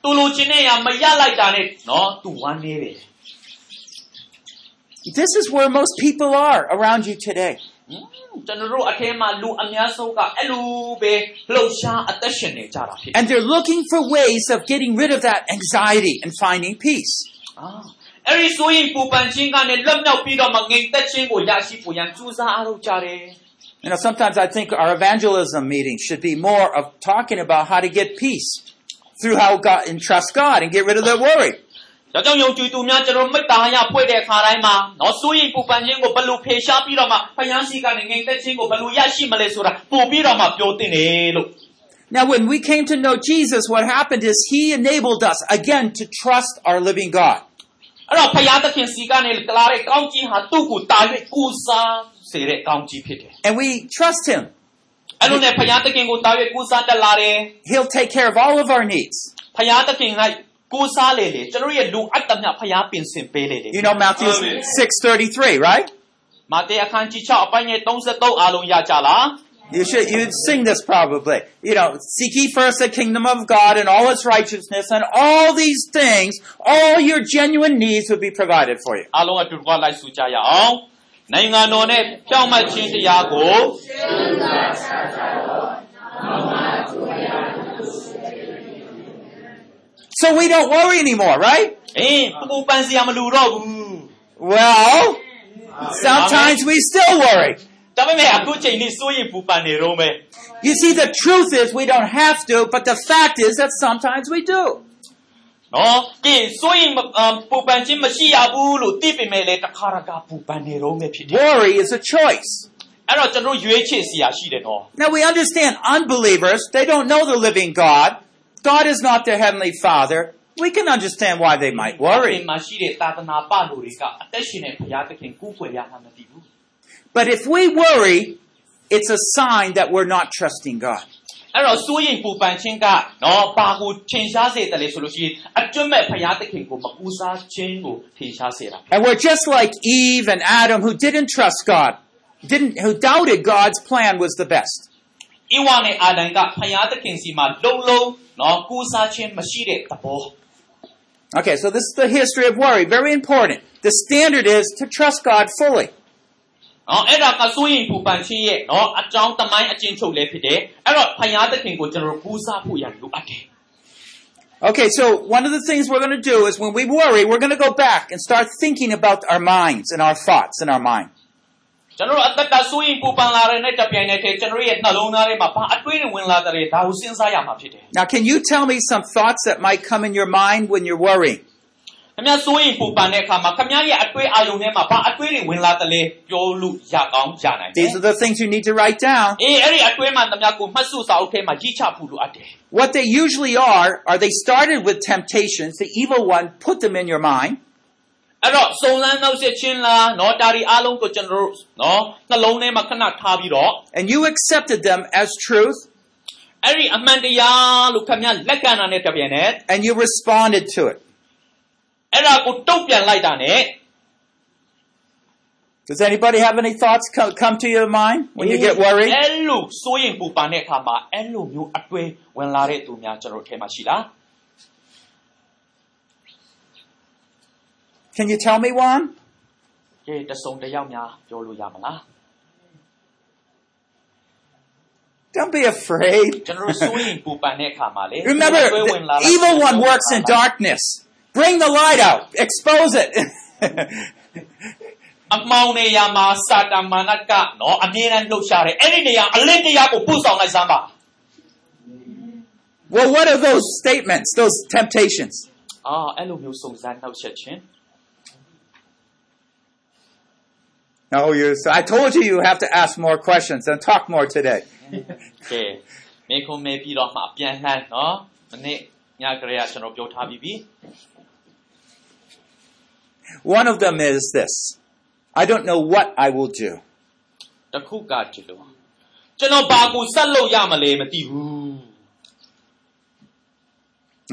သူလိုချင်တဲ့အရာမရလိုက်တာနဲ့နော်သူဝမ်းနေတယ် This is where most people are around you today. ဟွန်းကျွန်တော်တို့အထဲမှာလူအများဆုံးကအဲ့လိုပဲလှုပ်ရှားအသက်ရှင်နေကြတာဖြစ်တယ် And they're looking for ways of getting rid of that anxiety and finding peace. အာအဲ့ဒီဆိုရင်ပူပန်ခြင်းကနေလွတ်မြောက်ပြီးတော့မငြိမ်သက်ခြင်းကိုရရှိဖို့ရန်ကြိုးစားအားထုတ်ကြတယ် You know, sometimes I think our evangelism meeting should be more of talking about how to get peace through how God and trust God and get rid of that worry. ဒါကြောင့်ယုံကြည်သူများကျွန်တော်မေတ္တာရဖွဲ့တဲ့အခါတိုင်းမှာနော်ဆိုရင်ပူပန်ခြင်းကိုဘယ်လိုဖေရှားပြီးတော့မှဖယားစီကနေငြိမ်သက်ခြင်းကိုဘယ်လိုရရှိမလဲဆိုတာပို့ပြီးတော့မှပြောတင်တယ်လို့ Now, when we came to know Jesus, what happened is He enabled us again to trust our living God. အဲ့တော့ဖယားသခင်စီကနေကလာတဲ့ကောင်းကြီးဟာသူ့ကိုတာ၍ကိုးစား စေတဲ့ကောင်းကြီးဖြစ်တယ် And we trust Him. အဲ့လိုနဲ့ဖယားသခင်ကိုတာ၍ကိုးစားတက်လာတယ် He'll take care of all of our needs. ဖယားသခင်ကကိုးစားလေလေကျွန်တော်တို့ရဲ့လူအပ်တမျှဖယားပင်စင်ပေးလေလေ You know Matthew 6:33, right? မာသဲအခန်းကြီး6အပိုင်းငယ်33အားလုံးရကြလား You should you'd sing this probably. You know, seek ye first the kingdom of God and all its righteousness, and all these things, all your genuine needs will be provided for you. အားလုံးအတူတကွလိုက်စုကြရအောင် နိုင်ငံတော်နဲ့ကြောက်မှတ်ခြင်းတရားကို So we don't worry anymore, right? အင်းပူပန်စရာမလိုတော့ဘူး Well, sometimes we still worry. ဒါပေမဲ့အခုချိန်នេះစိုးရင်ပူပန်နေတော့မယ် You see, the truth is we don't have to, but the fact is that sometimes we do. နော်ကဲစိုးရင်မအမ်ပူပန်ခြင်းမရှိရဘူးလို့သိပေမဲ့လည်းတစ်ခါတခါပူပန်နေတော့မယ်ဖြစ်တယ် Worry is a choice. အဲ့တော့ကျွန်တော်ရွေးချယ်စရာရှိတယ်နော် Now we understand unbelievers, they don't know the living God. God is not their heavenly father. We can understand why they might ဒီ worry. မှာရှိတဲ့သာသနာပလူတွေကအသက်ရှင်တဲ့ဘုရားသခင်ကူးကွယ်ရတာမသိဘူး But if we worry, it's a sign that we're not trusting God. အဲ့တော့စိုးရင်ပူပန်ခြင်းကနော်ဘာကိုထင်ရှားစေတယ်လဲဆိုလို့ရှိရင်အတွတ်မဲ့ဘုရားသခင်ကိုမကူစားခြင်းကိုထင်ရှားစေတာ And we're just like Eve and Adam who didn't trust God, didn't who doubted God's plan was the best. ဧဝနဲ့အာဒံကဘုရားသခင်စီမှာလုံလုံနော်ကူစားခြင်းမရှိတဲ့သဘော Okay, so this is the history of worry. Very important. The standard is to trust God fully. နော်အဲ့ဒါကစိုးရင်ပူပန်ခြင်းရဲ့နော်အကြောင်းတမိုင်းအကျဉ်းချုပ်လည်းဖြစ်တယ်အဲ့တော့ဘုရားသခင်ကိုကျွန်တော်ကူစားဖို့ရလိုအပ်တယ် Okay, so one of the things we're going to do is when we worry, we're going to go back and start thinking about our minds and our thoughts in our mind. ကျွန်တော်တို့အသက်တာစိုးရင်ပူပန်လာတဲ့နဲ့တပြိုင်နက်တည်းကျွန်တော်တို့ရဲ့နှလုံးသားထဲမှာဘာအတွေးတွေဝင်လာတဲ့ဒါကိုစဉ်းစားရမှာဖြစ်တယ် Now, can you tell me some thoughts that might come in your mind when you're worrying? these are the things you need to write down. What they usually are are they started with temptations the evil one put them in your mind. And you accepted them as truth. And you responded to it. အဲ့ဒါကိုတုတ်ပြန်လိုက်တာနဲ့ Does anybody have any thoughts come, come to your mind when you get worried? အဲ့လိုစိုးရင်ပူပန်တဲ့အခါမှာအဲ့လိုမျိုးအတွေးဝင်လာတဲ့သူများကျွန်တော်တို့ထဲမှာရှိလား Can you tell me one? ကဲတစုံတစ်ယောက်များပြောလို့ရမလား Don't be afraid. ကျွန်တော်တို့စိုးရင်ပူပန်တဲ့အခါမှာလေ Remember, အတွေးဝင်လာ the လိုက် evil one works in darkness. Bring the light out. Expose it. အမောင်နေရာမှာစာတမန်နကနော်အမြဲတမ်းလှုပ်ရှားတယ်အဲ့ဒီနေရာအလင်းတရားကိုပို့ဆောင်လိုက်စမ်းပါ well, what are those statements, those temptations? အာအဲ့လိုမျိုးစုံစမ်းနှောက်ယှက်ခြင်း No, you. So I told you you have to ask more questions and talk more today. ကဲမေခုံမေပြီးတော့မှအပြန်လှန်နော်မနေ့ညကလေးကကျွန်တော်ပြောထားပြီးပြီ One of them is this: I don't know what I will do. တစ်ခုကဒီလိုကျွန်တော်ဘာကိုဆက်လုပ်ရမလဲမသိဘူး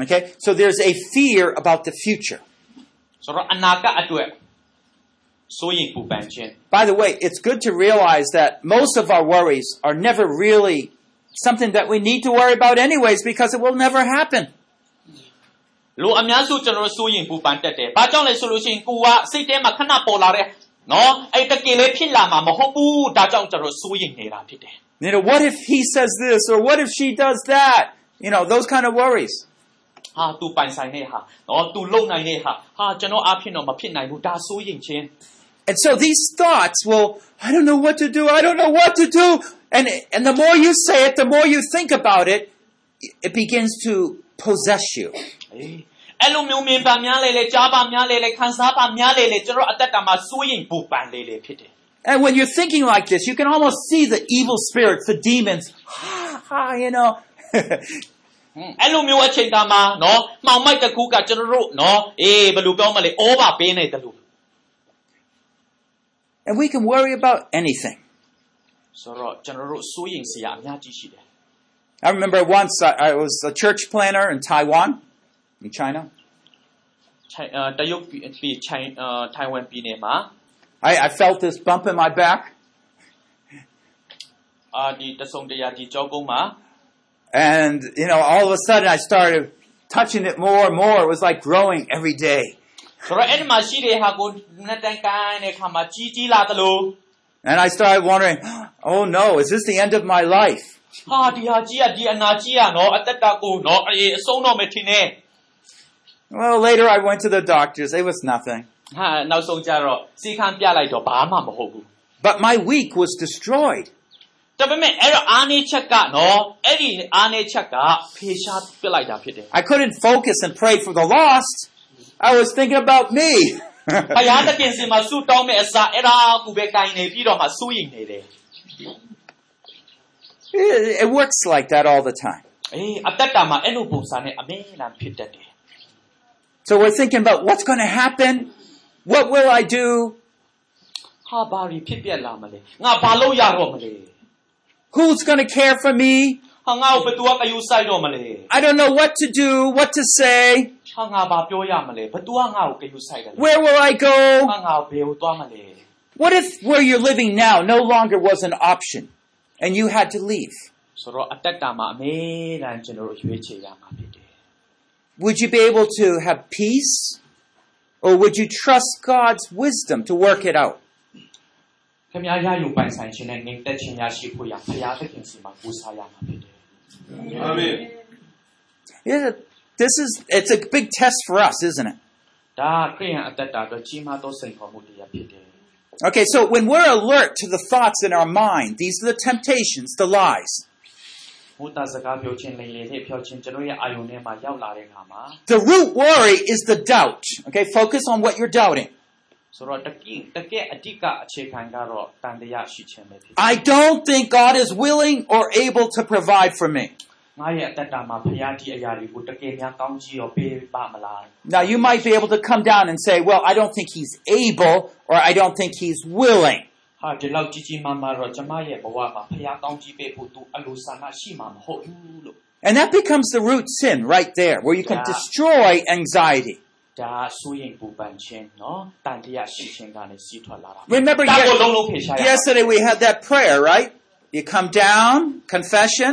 Okay, so there's a fear about the future. ဆိုတော့အနာဂတ်အတွက်စိုးရင်ပူပန်ခြင်း By the way, it's good to realize that most of our worries are never really something that we need to worry about, anyways, because it will never happen. လူအများစုကျွန်တော်တို့စိုးရင်ပူပန်တက်တယ်ဘာကြောင့်လဲဆိုလို့ရှိရင်ကိုကစိတ်ထဲမှာခဏပေါ်လာတဲ့နော်အဲ့တကယ်လေးဖြစ်လာမှာမဟုတ်ဘူးဒါကြောင့်ကျွန်တော်စိုးရင်နေတာဖြစ်တယ် You know, what if he says this or what if she does that? You know, those kind of worries. ဟာ तू ပိုင်ဆိုင်တဲ့ဟာနော် तू လုံနိုင်တဲ့ဟာဟာကျွန်တော်အဖြစ်တော့မဖြစ်နိုင်ဘူးဒါစိုးရင်ခြင်း And so these thoughts will, I don't know what to do, I don't know what to do. And, and the more you say it, the more you think about it, it begins to possess you. အေးအဲ့လိုမျိုးမြင်ပါများလေလေကြားပါများလေလေခံစားပါများလေလေကျွန်တော်အသက်တာမှာစိုးရင်ပူပန်လေလေဖြစ်တယ် And when you're thinking like this, you can almost see the evil spirits, the demons, you know. အဲ့လိုမျိုးအချိန်တမှာနော်မှောင်မိုက်တစ်ခုကကျွန်တော်တို့နော်အေးဘယ်လိုပြောမလဲဩဘာပေးနေတယ်လို့ and we can worry about anything. ဆိုတော့ကျွန်တော်တို့စိုးရိမ်စရာအများကြီးရှိတယ် I remember once I, I was a church planner in Taiwan, in China. ချိုင်အာတရုတ်ပြည်ပြည်ချိုင်အာထိုင်ဝမ်ပြည်နယ်မှာ I, I felt this bump in my back, အာဒီတဆုံတရာဒီကြောကုန်းမှာ and you know, all of a sudden I started touching it more and more. It was like growing every day. ဆိုတော့အဲ့ဒီမှာရှိတဲ့ဟာကိုနှစ်တန်ကိုင်းတဲ့ခါမှာကြီးကြီးလာသလို And I started wondering, oh no, is this the end of my life? ဟာဒီဟာကြီးอ่ะဒီအနာကြီးอ่ะနော်အသက်တာကိုနော်အေးအဆုံးတော့မထင်နဲ့ Well, later I went to the doctors. It was nothing. ဟာနောက်ဆုံးကြတော့စီခန်းပြလိုက်တော့ဘာမှမဟုတ်ဘူး But my week was destroyed. ဒါပေမဲ့အဲ့တော့အာနေချက်ကနော်အဲ့ဒီအာနေချက်ကဖေရှားပြစ်လိုက်တာဖြစ်တယ် I couldn't focus and pray for the lost. I was thinking about me. ဘုရားသခင်စီမှာဆုတောင်းမဲ့အစားအဲ့ဒါကူပဲကိုင်းနေပြီးတော့မှစိုးရိမ်နေတယ် it, it works like that all the time. အေးအသက်တာမှာအဲ့လိုပုံစံနဲ့အမင်းလန်ဖြစ်တတ်တယ် So we're thinking about what's going to happen. What will I do? Who's going to care for me? I don't know what to do, what to say. Where will I go? What if where you're living now no longer was an option and you had to leave? Would you be able to have peace? Or would you trust God's wisdom to work it out? Yeah, this is it's a big test for us, isn't it? Okay, so when we're alert to the thoughts in our mind, these are the temptations, the lies. The root worry is the doubt. Okay, focus on what you're doubting. I don't think God is willing or able to provide for me. Now you might be able to come down and say, well, I don't think he's able or I don't think he's willing. ဟာဒီလောက်ကြီးကြီးမားမားတော့ကျမရဲ့ဘဝမှာဘုရားကောင်းကြီးပေးဖို့သူအလိုဆန္ဒရှိမှာမဟုတ်ဘူးလို့ And that becomes the root sin right there, where you can Yeah. destroy anxiety. ဒါစိုးရင်ပူပန်ခြင်းနော်တန်တရားရှိခြင်းကနေစီးထွက်လာတာ Remember, ဒါကို ye- လုံးလုံးဖေရှားရအောင် yesterday we had that prayer, right? You come down, confession,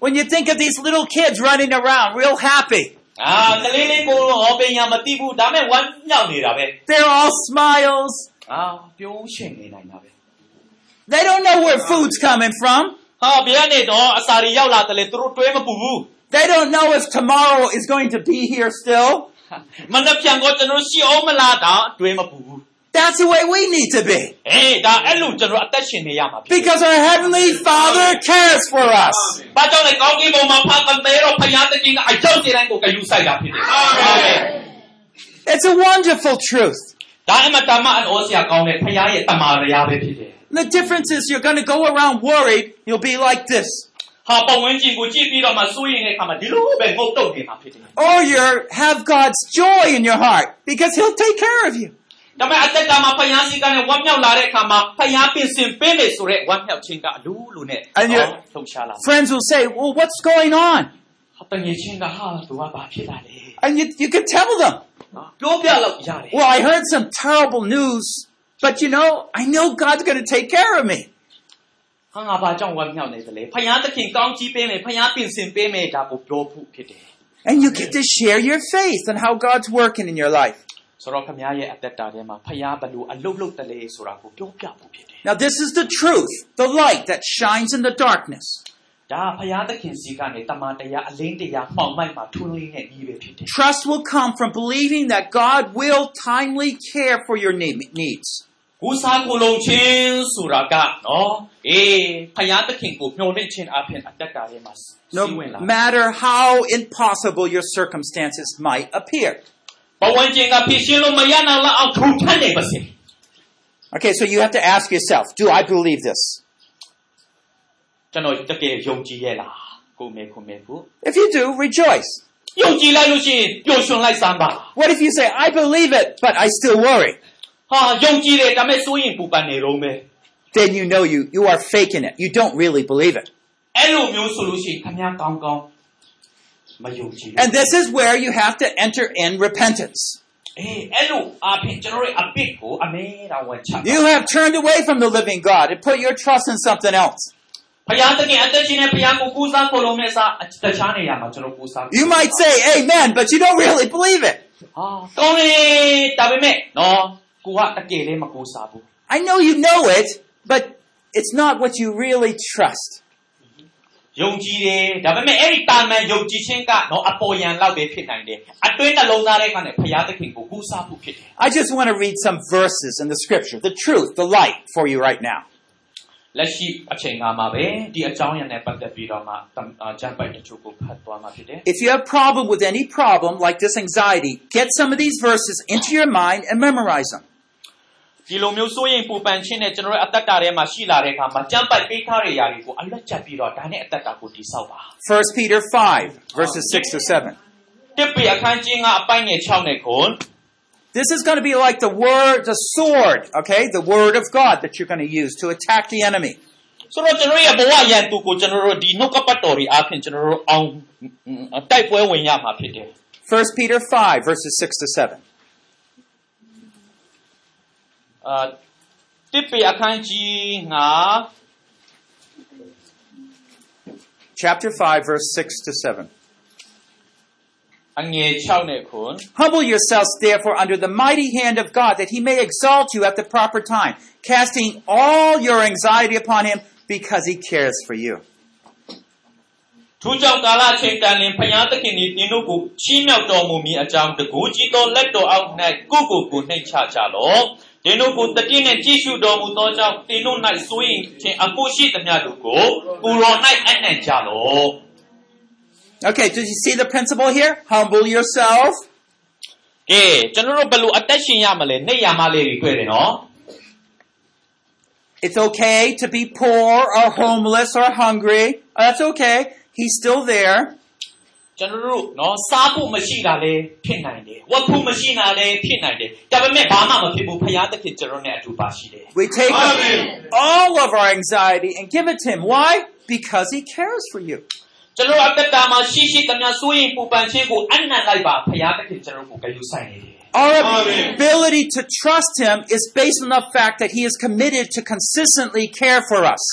When you think of these little kids running around, real happy. They're all smiles. They don't know where food's coming from. They don't know if tomorrow is going to be here still. မနှက်ပြန်ကိုကျွန်တော်ရှိအောင်မလားတာတွဲမပူဘူး That's the way we need to be. အေးဒါအဲ့လိုကျွန်တော်အသက်ရှင်နေရမှာဖြစ်တယ် Because our Heavenly Father cares for us. ဘာကြောင့်လဲကောင်းကင်ဘုံမှာဖတ်တဲ့တော့ဖယားသခင်ကအကြောင်းစီတိုင်းကိုကယူဆိုင်တာဖြစ်တယ် အာမင် It's a wonderful truth. ဒါအမတမအနောစရာကောင်းတဲ့ဖယားရဲ့တမာတရားပဲဖြစ်တယ် The difference is you're going to go around worried, you'll be like this. ဟာပတ်ဝန်းကျင်ကိုကြည့်ပြီးတော့မှစိုးရင်တဲ့အခါမှာဒီလိုပဲငုတ်တုတ်နေတာဖြစ်တယ် Or you have God's joy in your heart because He'll take care of you. ဒါပေမဲ့အသက်တာမှာဖယားစီကနဲ့ဝမ်းမြောက်လာတဲ့အခါမှာဖယားပြင်ဆင်ပေးမယ်ဆိုတဲ့ဝမ်းမြောက်ခြင်းကအလူလူနဲ့ And you- လှုပ်ရှားလာ Friends will say, Well, what's going on? ဟာတငယ်ချင်းကဟာသူကဘာဖြစ်လာလဲ And you, you can tell them, နော်ပြောပြလို့ရတယ် Well, I heard some terrible news, but you know, I know God's going to take care of me. ဟာငါဘာကြောင့်ဝမ်းမြောက်နေသလဲဖယားသခင်ကောင်းကြီးပေးမယ်ဖယားပြင်ဆင်ပေးမယ်ဒါကိုပြောဖို့ဖြစ်တယ် And you get to share your faith and how God's working in your life. ဆိုတော့ခမရဲ့အသက်တာထဲမှာဖယားဘလို့အလုတ်လုတ်တလေဆိုတာကိုပြောပြဖို့ဖြစ်တယ် Now, this is the truth, the light that shines in the darkness. ဒါဖယားသခင်စီကနေတမန်တရားအလင်းတရားမှောင်မိုက်မှာထွန်းလင်းတဲ့ဤပဲဖြစ်တယ် Trust will come from believing that God will timely care for your ne- needs. ကူစားကိုလုံးချင်းဆိုတာကနော်အေးဖယားသခင်ကိုမျှော်လင့်ခြင်းအပြင်အသက်တာထဲမှာစီးဝင်လာ No matter how impossible your circumstances might appear. ဘဝချင်းကဖြစ်ရှင်းလို့မရနိုင်လောက်အောင်ထူထပ်နေပါစေ Okay, so you have to ask yourself, do I believe this? ကျွန်တော်တကယ်ယုံကြည်ရဲ့လားကိုမေကိုမေကို If you do, rejoice. ယုံကြည်လိုက်လို့ရှိရင်ပျော်ရွှင်လိုက်စမ်းပါ What if you say, I believe it, but I still worry? ဟာယုံကြည်တယ်ဒါပေမဲ့စိုးရင်ပူပန်နေတော့မယ် Then you know you, you are faking it. You don't really believe it. အဲ့လိုမျိုးဆိုလို့ရှိရင်ခင်ဗျားကောင်းကောင်းမယုံကြည်ဘူး And this is where you have to enter in repentance. You have turned away from the living God and put your trust in something else. You might say amen, but you don't really believe it. I know you know it, but it's not what you really trust. ယုံကြည်တယ်ဒါပေမဲ့အဲ့ဒီတာမန်ယုံကြည်ခြင်းကနော်အပေါ်ယံလောက်ပဲဖြစ်နိုင်တယ်အတွင်းနှလုံးသားထဲကနေဖယားသခင်ကိုကူစားဖို့ဖြစ်တယ် I just want to read some verses in the scripture, the truth, the light for you right now. လက်ရှိအချိန်ကမှာပဲဒီအကြောင်းအရာနဲ့ပတ်သက်ပြီးတော့မှဂျန်ပိုက်တချို့ကိုဖတ်သွားမှာဖြစ်တယ် If you have problem with any problem like this anxiety, get some of these verses into your mind and memorize them. ဒီလိုမျိုးစိုးရင်ပူပန်ခြင်းနဲ့ကျွန်တော်တို့အသက်တာထဲမှာရှိလာတဲ့အခါမှာကြမ်းပိုက်ပေးထားတဲ့ຢာတွေကိုအလက်ချက်ပြီးတော့ဒါနဲ့အသက်တာကိုတည်ဆောက်ပါ 1 Peter 5, verses 6 to 7. တစ်ပေအခန်းကြီးကအပိုင်းငယ်6နဲ့ခွန် This is going to be like the word, the sword, okay? The word of God that you're going to use to attack the enemy. ဆိုတော့ကျွန်တော်တို့ရဲ့ဘဝရန်သူကိုကျွန်တော်တို့ဒီနှုတ်ကပတ်တော်တွေအားဖြင့်ကျွန်တော်တို့အောင်တိုက်ပွဲဝင်ရမှာဖြစ်တယ် 1 Peter 5, verses 6 to 7. အာတစ်ပေအခန်းကြီးငါ Chapter 5, verse 6 to 7. အငယ်6နဲ့ခွန် Humble yourselves, therefore, under the mighty hand of God, that he may exalt you at the proper time, casting all your anxiety upon him because he cares for you. ထိုကြောင့်ကာလချိန်တန်လင်ဖျားသခင်ဒီတင်တို့ကိုချီးမြှောက်တော်မူမည်အကြောင်းတကူကြီးသောလက်တော်အောက်၌ကိုကိုကိုနှိမ်ချကြလော့ တင်တို့ကိုတတိနှင့်ကြည့်ရှုတော်မူသောကြောင့်တင်တို့၌စိုးရင်ခြင်းအဖို့ရှိသမျှတို့ကိုကိုရော၌အနှံ့ကြလော့ Okay, did you see the principle here? Humble yourself. ကဲကျွန်တော်တို့ဘယ်လိုအသက်ရှင်ရမလဲနေရမလေးတွေတွေ့တယ်နော် It's okay to be poor or homeless or hungry. That's okay. He's still there. ကျွန်တော်တို့နော်စားဖို့မရှိတာလည်းဖြစ်နိုင်တယ်ဝတ်ဖို့မရှိတာလည်းဖြစ်နိုင်တယ်ဒါပေမဲ့ဘာမှမဖြစ်ဘူးဖခင်သခင်ကျွန်တော်နဲ့အတူပါရှိတယ် We take Amen. all of our anxiety and give it to him. Why? Because he cares for you. ကျွန်တော်အသက်တာမှာရှိရှိသမျှစိုးရင်ပူပန်ခြင်းကိုအနံ့လိုက်ပါဖခင်သခင်ကျွန်တော်ကိုဂရုစိုက်နေတယ် Our Amen. ability to trust him is based on the fact that he is committed to consistently care for us.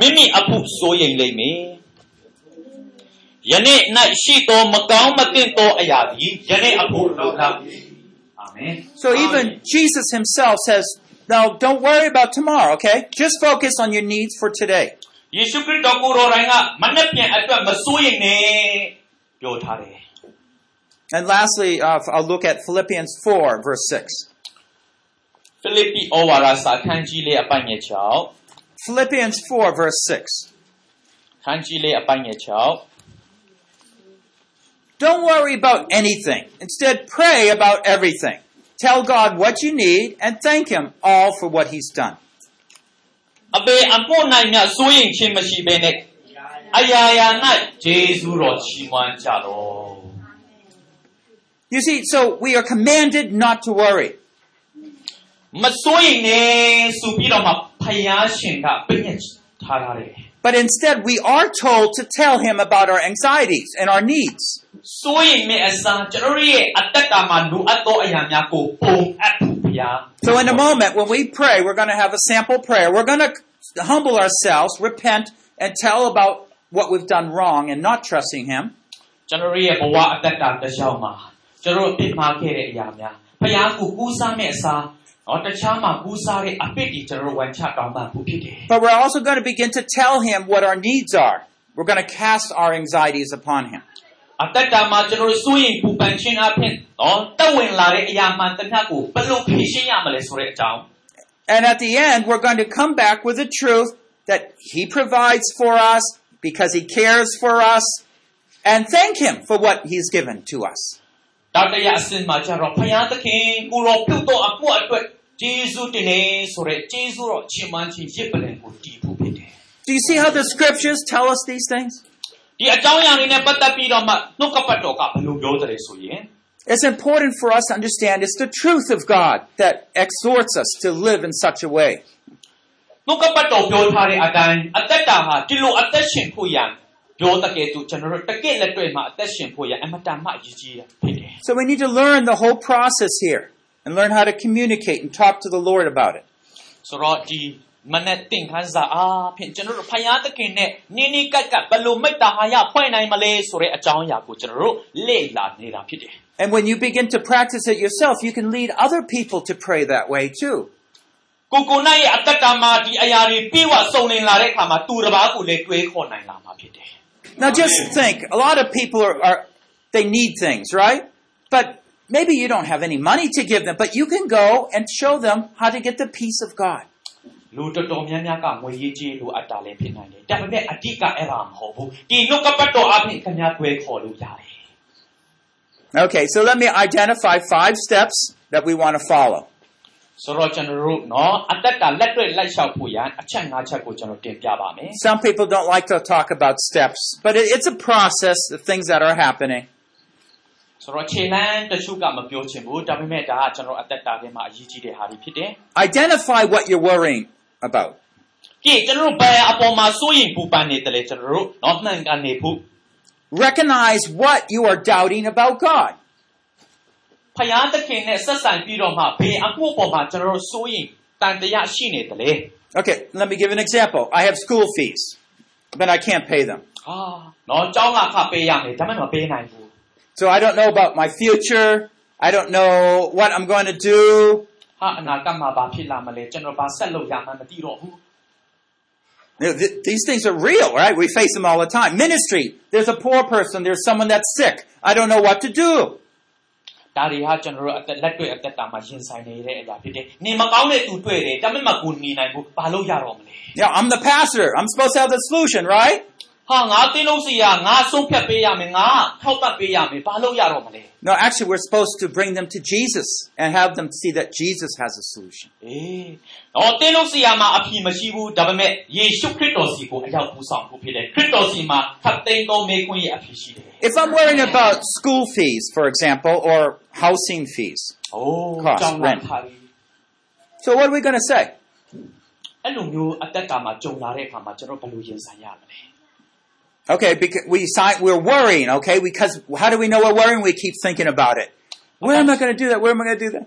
မိမိအဖို့စိုးရင်လိမ့်မယ်။ယနေ့၌ရှိသောမကောင်းမသင့်သောအရာသည်ယနေ့အဖို့လုံလောက်ပြီ။အာမင်။ So even Jesus himself says, "Now don't worry about tomorrow, okay? Just focus on your needs for today." ယေရှုခရစ်တော်ကိုယ်တော်တိုင်ကမနှက်ပြန်အတွက်မစိုးရင်နဲ့ပြောထားတယ် And lastly, uh, I'll look at Philippians 4, verse 6. ။ ဖိလိပ္ပိဩဝါဒစာခန်းကြီးလေးအပိုင်းငယ်6 Philippians 4, verse 6. ခန်းကြီးလေးအပိုင်းငယ်6 Don't worry about anything. Instead, pray about everything. Tell God what you need and thank Him all for what He's done. အပေအဖို့နိုင်မြစိုးရင်ခြင်းမရှိဘဲနဲ့အရာရာ၌ဂျေဇုတော်ချီးမွမ်းကြတော့ You see, so we are commanded not to worry. မစိုးရင်နဲ့ဆိုပြီးတော့မှ ဖယားရှင်ကပြည့်ညတ်ထားထားတယ် But instead, we are told to tell Him about our anxieties and our needs. စိုးရင်မဲ့အစားကျွန်တော်တို့ရဲ့အသက်တာမှာလိုအပ်သောအရာများကိုပုံအပ်ဖို့ဖ ရား So in a moment, when we pray, we're going to have a sample prayer. We're going to humble ourselves, repent, and tell about what we've done wrong and not trusting Him. ကျွန်တော်တို့ရဲ့ဘဝအသက်တာတစ်လျှောက်မှာကျွန်တော်တို့အပြစ်မှားခဲ့တဲ့အရာများဖခင်ကိုကူးစားမဲ့အစား But we're also going to begin to tell him what our needs are. We're going to cast our anxieties upon him. And at the end, we're going to come back with the truth that He provides for us because He cares for us and thank Him for what He's given to us. တောက်တရအစင်မှာကျတော့ဖခင်သခင်ကိုရောပြုတ်တော့အဖို့အတွက်ဂျေဇုတင်နေဆိုတဲ့ဂျေဇုတော့ချီးမွမ်းခြင်းရစ်ပလင်ကိုတည်ဖို့ဖြစ်တယ် Do you see how the scriptures tell us these things? ဒီအကြောင်းအရာတွေနဲ့ပတ်သက်ပြီးတော့မှနှုတ်ကပတ်တော်ကဘယ်လိုပြောတယ်ဆိုရင် It's important for us to understand it's the truth of God that exhorts us to live in such a way. နှုတ်ကပတ်တော်ပြောထားတဲ့အတိုင်းအသက်တာဟာဒီလိုအသက်ရှင်ဖို့ရန်ပြောတကယ်သူကျွန်တော်တို့တကယ့်လက်တွေ့မှာအသက်ရှင်ဖို့ရန်အမတန်မှအရေးကြီးတာဖြစ်တယ် So we need to learn the whole process here and learn how to communicate and talk to the Lord about it. ဆိုတော့ဒီမနဲ့တင်ခန်းစာအားဖြင့်ကျွန်တော်တို့ဖယားသခင်နဲ့နိနိကပ်ကပ်ဘယ်လိုမိတ္တာဟာယဖွဲ့နိုင်မလဲဆိုတဲ့အကြောင်းအရာကိုကျွန်တော်တို့လေ့လာနေတာဖြစ်တယ် And when you begin to practice it yourself, you can lead other people to pray that way too. ကိုကိုနိုင်ရဲ့အသက်တာမှာဒီအရာတွေပြေဝစုံလင်လာတဲ့အခါမှာသူတစ်ပါးကိုလည်းတွေးခေါ်နိုင်လာမှာဖြစ်တယ် Now just think, a lot of people are, are they need things, right? But maybe you don't have any money to give them, but you can go and show them how to get the peace of God. လူတော်တော်များများကငွေရေးကြေးလိုအပ်တာလည်းဖြစ်နိုင်တယ်ဒါပေမဲ့အဓိကအဲ့ဒါမဟုတ်ဘူးဒီနှုတ်ကပတ်တော်အပြင်ခင်ဗျားတွေးခေါ်လို့ရတယ် Okay, so let me identify five steps that we want to follow. ဆိုတော့ကျွန်တော်တို့နော်အသက်တာလက်တွေ့လိုက်လျှောက်ဖို့ရန်အချက်၅ချက်ကိုကျွန်တော်တင်ပြပါမယ် Some people don't like to talk about steps, but it, it's a process of things that are happening. ဆိုတော့ခြေလမ်းတချို့ကမပြောချင်ဘူးဒါပေမဲ့ဒါကကျွန်တော်အသက်တာထဲမှာအရေးကြီးတဲ့ဟာတွေဖြစ်တယ် Identify what you're worrying about. ကြည့်ကျွန်တော်တို့ဘယ်အပေါ်မှာစိုးရင်ပူပန်နေတယ်လဲကျွန်တော်တို့နော်မှန်ကန်နေဖို့ Recognize what you are doubting about God. ဖယားသခင်နဲ့ဆက်ဆံပြီးတော့မှဘယ်အမှုပေါ်မှာကျွန်တော်တို့စိုးရင်တန်တရားရှိနေတယ်လဲ Okay, let me give an example. I have school fees, but I can't pay them. ဟာနော်ကျောင်းကခပေးရမယ်ဒါပေမဲ့မပေးနိုင်ဘူး း so I don't know about my future. I don't know what I'm going to do. these things are real, right? We face them all the time. Ministry. There's a poor person. There's someone that's sick. I don't know what to do. Yeah, I'm the pastor. I'm supposed to have the solution, right? ဟာငါတင်းလို့စီရငါဆုံးဖြတ်ပေးရမယ်ငါထောက်ပံ့ပေးရမယ်ဘာလို့ရတော့မလဲ No, actually, we're supposed to bring them to Jesus and have them see that Jesus has a solution. ။အေးတော့တင်းလို့စီရမှာအဖြေမရှိဘူးဒါပေမဲ့ယေရှုခရစ်တော်စီကိုအရောက်ပူဆောင်ဖို့ဖြစ်တယ်။ခရစ်တော်စီမှာဖတ်သိမ်းသောမေခွန်းရဲ့အဖြေရှိတယ် If I'm worrying about school fees, for example, or housing fees, ။အိုး Cost, ကြောင်းလာ rent. ခါရီ so what are we going to say? အဲ့လိုမျိုးအသက်တာမှာကြုံလာတဲ့အခါမှာကျွန်တော်ဘယ်လိုရင်ဆိုင်ရမလဲ Okay, because we sign, we're worrying, okay? Because how do we know we're worrying? We keep thinking about it. Where am I going to do that? Where am I going to do that?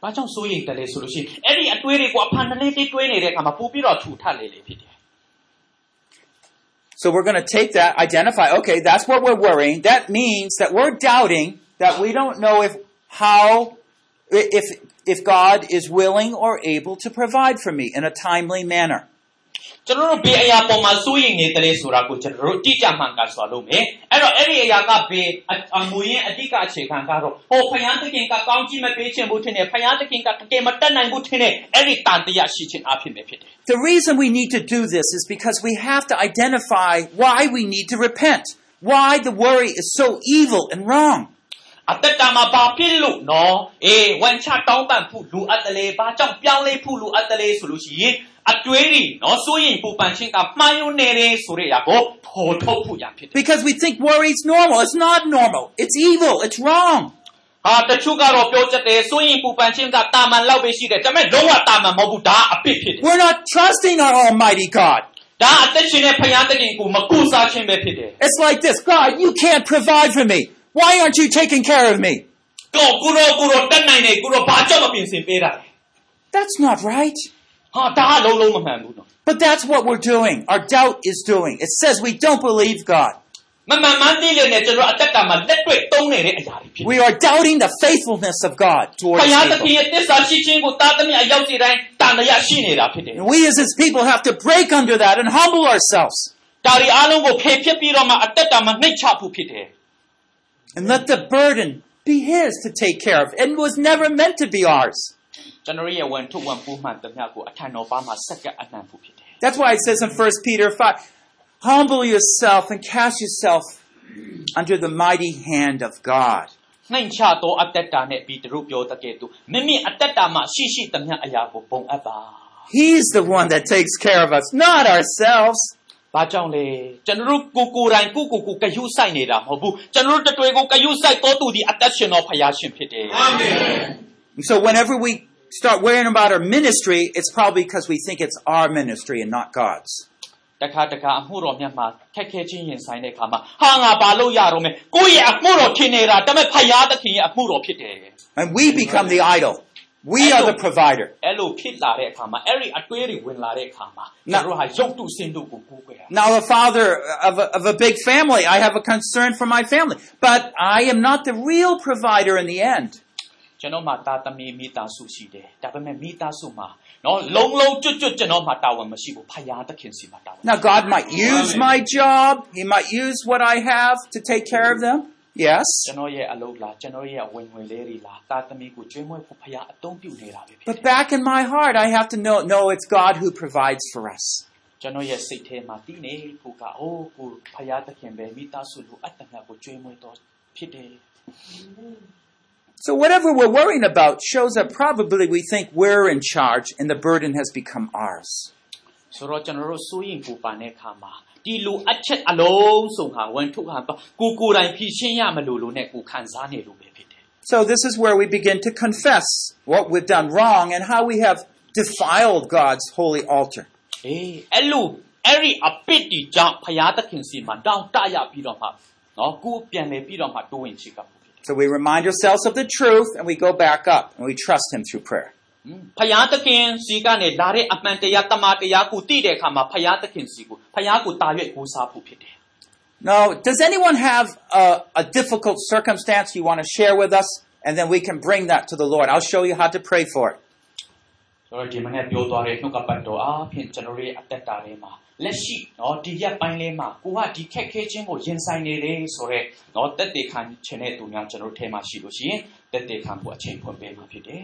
။ဘာကြောင့်စိုးရိမ်တယ်လဲဆိုလို့ရှိရင်အဲ့ဒီအတွေးတွေကိုအဖန်တလေးလေးတွေးနေတဲ့အခါမှာပို့ပြီးတော့ထူထပ်လေလေဖြစ်တယ် So we're going to take that, identify, okay, that's what we're worrying. That means that we're doubting that we don't know if, how, if, if God is willing or able to provide for me in a timely manner. ကျွန်တော်တို့ဘေးအရာပေါ်မှာစိုးရိမ်နေတယ်လေဆိုတာကိုကျွန်တော်တို့တိကျမှန်ကန်စွာလုပ်မယ်အဲ့တော့အဲ့ဒီအရာကဘေးအအမူရင်းအဓိကအခြေခံကတော့ဟိုဖယားသခင်ကကောင်းကြီးမပေးခြင်းဘူးထင်တယ်ဖယားသခင်ကတကယ်မတက်နိုင်ဘူးထင်တယ်အဲ့ဒီတန်တရားရှိခြင်းအဖြစ်ပဲဖြစ်တယ် The reason we need to do this is because we have to identify why we need to repent, why the worry is so evil and wrong. အသက်တာမှာဘာဖြစ်လို့နော်အေးဝန်ချတောင်းပန်ဖို့လူအပ်တယ်လေဘာကြောင့်ပြောင်းလဲဖို့လူအပ်တယ်လေဆိုလို့ရှိရင်အတွေးတွေနော်စိုးရိမ်ပူပန်ခြင်းကမှားယွင်းနေတယ်ဆိုတဲ့အရာကိုဖော်ထုတ်ဖို့ရဖြစ်တယ် Because we think worry is normal. It's not normal. It's evil. It's wrong. ဟာတချို့ကတော့ပြောချက်တယ်စိုးရင်ပူပန်ခြင်းကတာမန်လောက်ပဲရှိတယ်ဒါပေမဲ့လုံးဝတာမန်မဟုတ်ဘူးဒါအပစ်ဖြစ်တယ် We're not trusting our Almighty God. ဒါအသက်ရှင်တဲ့ဖယားတခင်ကိုမကူစားခြင်းပဲဖြစ်တယ် It's like this God, you can't provide for me. Why aren't you taking care of me? ကိုကိုရောကိုရောတက်နိုင်တယ်ကိုရောဘာကြောင့်မပြင်ဆင်ပေးတာလဲ That's not right. ဟာဒါကလုံးလုံးမမှန်ဘူးနော် But that's what we're doing. Our doubt is doing. It says we don't believe God. မမှန်မှန်းသိလို့နဲ့ကျွန်တော်အသက်တာမှာလက်တွေ့သုံးနေတဲ့အရာတွေဖြစ်တယ် We are doubting the faithfulness of God ဘု towards ရားသခင် people. ရဲ့တစ္ဆာရှိခြင်းကိုတာသမီအရောက်စီတိုင်းတန်တရားရှိနေတာဖြစ်တယ် And we as His people have to break under that and humble ourselves ဒါရီအားလုံးကိုဖယ်ဖြစ်ပြီးတော့မှအသက်တာမှာနှိတ်ချဖို့ဖြစ်တယ် and let the burden be His to take care of. It was never meant to be ours. ကျွန်တော်ရဲ့ဝန်ထုဝန်ပူးမှန်သမျှကိုအထံတော်ပါမှာစက္ကပ်အနှံဖို့ဖြစ်တယ် That's why it says in 1 Peter 5 humble yourself and cast yourself under the mighty hand of God. နှိမ်ချသောအသက်တာနဲ့ပြီးသူတို့ပြောတဲ့ကဲ့သို့မိမိအသက်တာမှာရှိရှိသမျှအရာကိုပုံအပ်ပါ He's the one that takes care of us, not ourselves. ဘာကြောင့်လဲကျွန်တော်တို့ကိုကိုယ်တိုင်ကိုကိုကိုကယူဆိုင်နေတာမဟုတ်ဘူးကျွန်တော်တို့တတွေကိုကယူဆိုင်တော်သူဒီအသက်ရှင်တော်ဖရာရှင်ဖြစ်တယ် And so whenever we start worrying about our ministry, it's probably because we think it's our ministry and not God's. တခါတခါအမှုတော်မြတ်မှာခက်ခဲချင်းရင်ဆိုင်တဲ့အခါမှာဟာငါဘာလို့ရတော့မဲကိုယ့်ရဲ့အမှုတော်ထင်နေတာဒါပေမဲ့ဖရာသခင်ရဲ့အမှုတော်ဖြစ်တယ် And we become the idol. We are the provider. အဲ့လိုဖြစ်လာတဲ့အခါမှာအဲ့ဒီအတွေးတွေဝင်လာတဲ့အခါမှာကျွန်တော်တို့ဟာရုပ်တုစင်တုကိုကိုးကွယ်တာ Now, a father of a, of a big family, I have a concern for my family, but I am not the real provider in the end. ကျွန်တော်မှာတာသမီမိသားစုရှိတယ်ဒါပေမဲ့မိသားစုမှာနော်လုံလုံကျွတ်ကျွတ်ကျွန်တော်မှာတာဝန်မရှိဘူးဖရာသခင်စီမှာတာဝန် Now, God might use my job, He might use what I have to take care of them. Yes. ကျွန်တော်ရဲ့အလုပ်လားကျွန်တော်ရဲ့အဝင်ငွေလေးတွေလားတာသမီကိုကျွေးမွေးဖို့ဖရာအသုံးပြုနေတာပဲဖြစ်တ But ယ် back in my heart, I have to know, know it's God who provides for us. ကျွန်တော်ရဲ့စိတ်ထဲမှာတည်နေကိုကအိုးကိုဖရာသခင်ပဲမိသားစုလိုအပ်တဲ့ငါကိုကျွေးမွေးတော့ဖြစ်တယ် So whatever we're worrying about shows that probably we think we're in charge and the burden has become ours. ဆိုတော့ကျွန်တော်တို့စိုးရင်ပူပန်တဲ့အခါမှာ ဒီလိုအပ်ချက်အလုံးစုံဟာဝန်ထုတ်ဟာကိုကိုယ်တိုင်ဖြည့်ရှင်းရမလို့လို့နဲ့ကိုခံစားနေလို့ပဲဖြစ်တယ် So this is where we begin to confess what we've done wrong and how we have defiled God's holy altar. အေးအဲ့လိုအဲ့ဒီအပစ်တီကြောင့်ဖရာသခင်စီမှာတောင်းတရပြီးတော့မှနော်ကိုယ်ပြန်လေပြီးတော့မှတိုးဝင်ချစ်ကပ်ဖို့ဖြစ်တယ် So we remind ourselves of the truth and we go back up and we trust Him through prayer. ဖယားသခင်စီကနေလာတဲ့အမှန်တရားတမန်တရားကိုသိတဲ့အခါမှာဖယားသခင်စီကိုဖယားကိုတာရွက်ကိုးစားဖို့ဖြစ်တယ် Now, does anyone have a, a difficult circumstance you want to share with us? And then we can bring that to the Lord. I'll show you how to pray for it. ဆိုတော့ဒီမနေ့ပြောသွားတဲ့နှုတ်ကပတ်တော်အားဖြင့်ကျွန်တော်ရဲ့အသက်တာထဲမှာလက်ရှိနော်ဒီရက်ပိုင်းလေးမှာကိုကဒီခက်ခဲခြင်းကိုရင်ဆိုင်နေတယ်ဆိုတော့နော်တက်တေခံခြင်းတဲ့သူများကျွန်တော်ထဲမှာရှိလို့ရှိရင်တက်တေခံဖို့အချိန်ဖွင့်ပေးမှာဖြစ်တယ်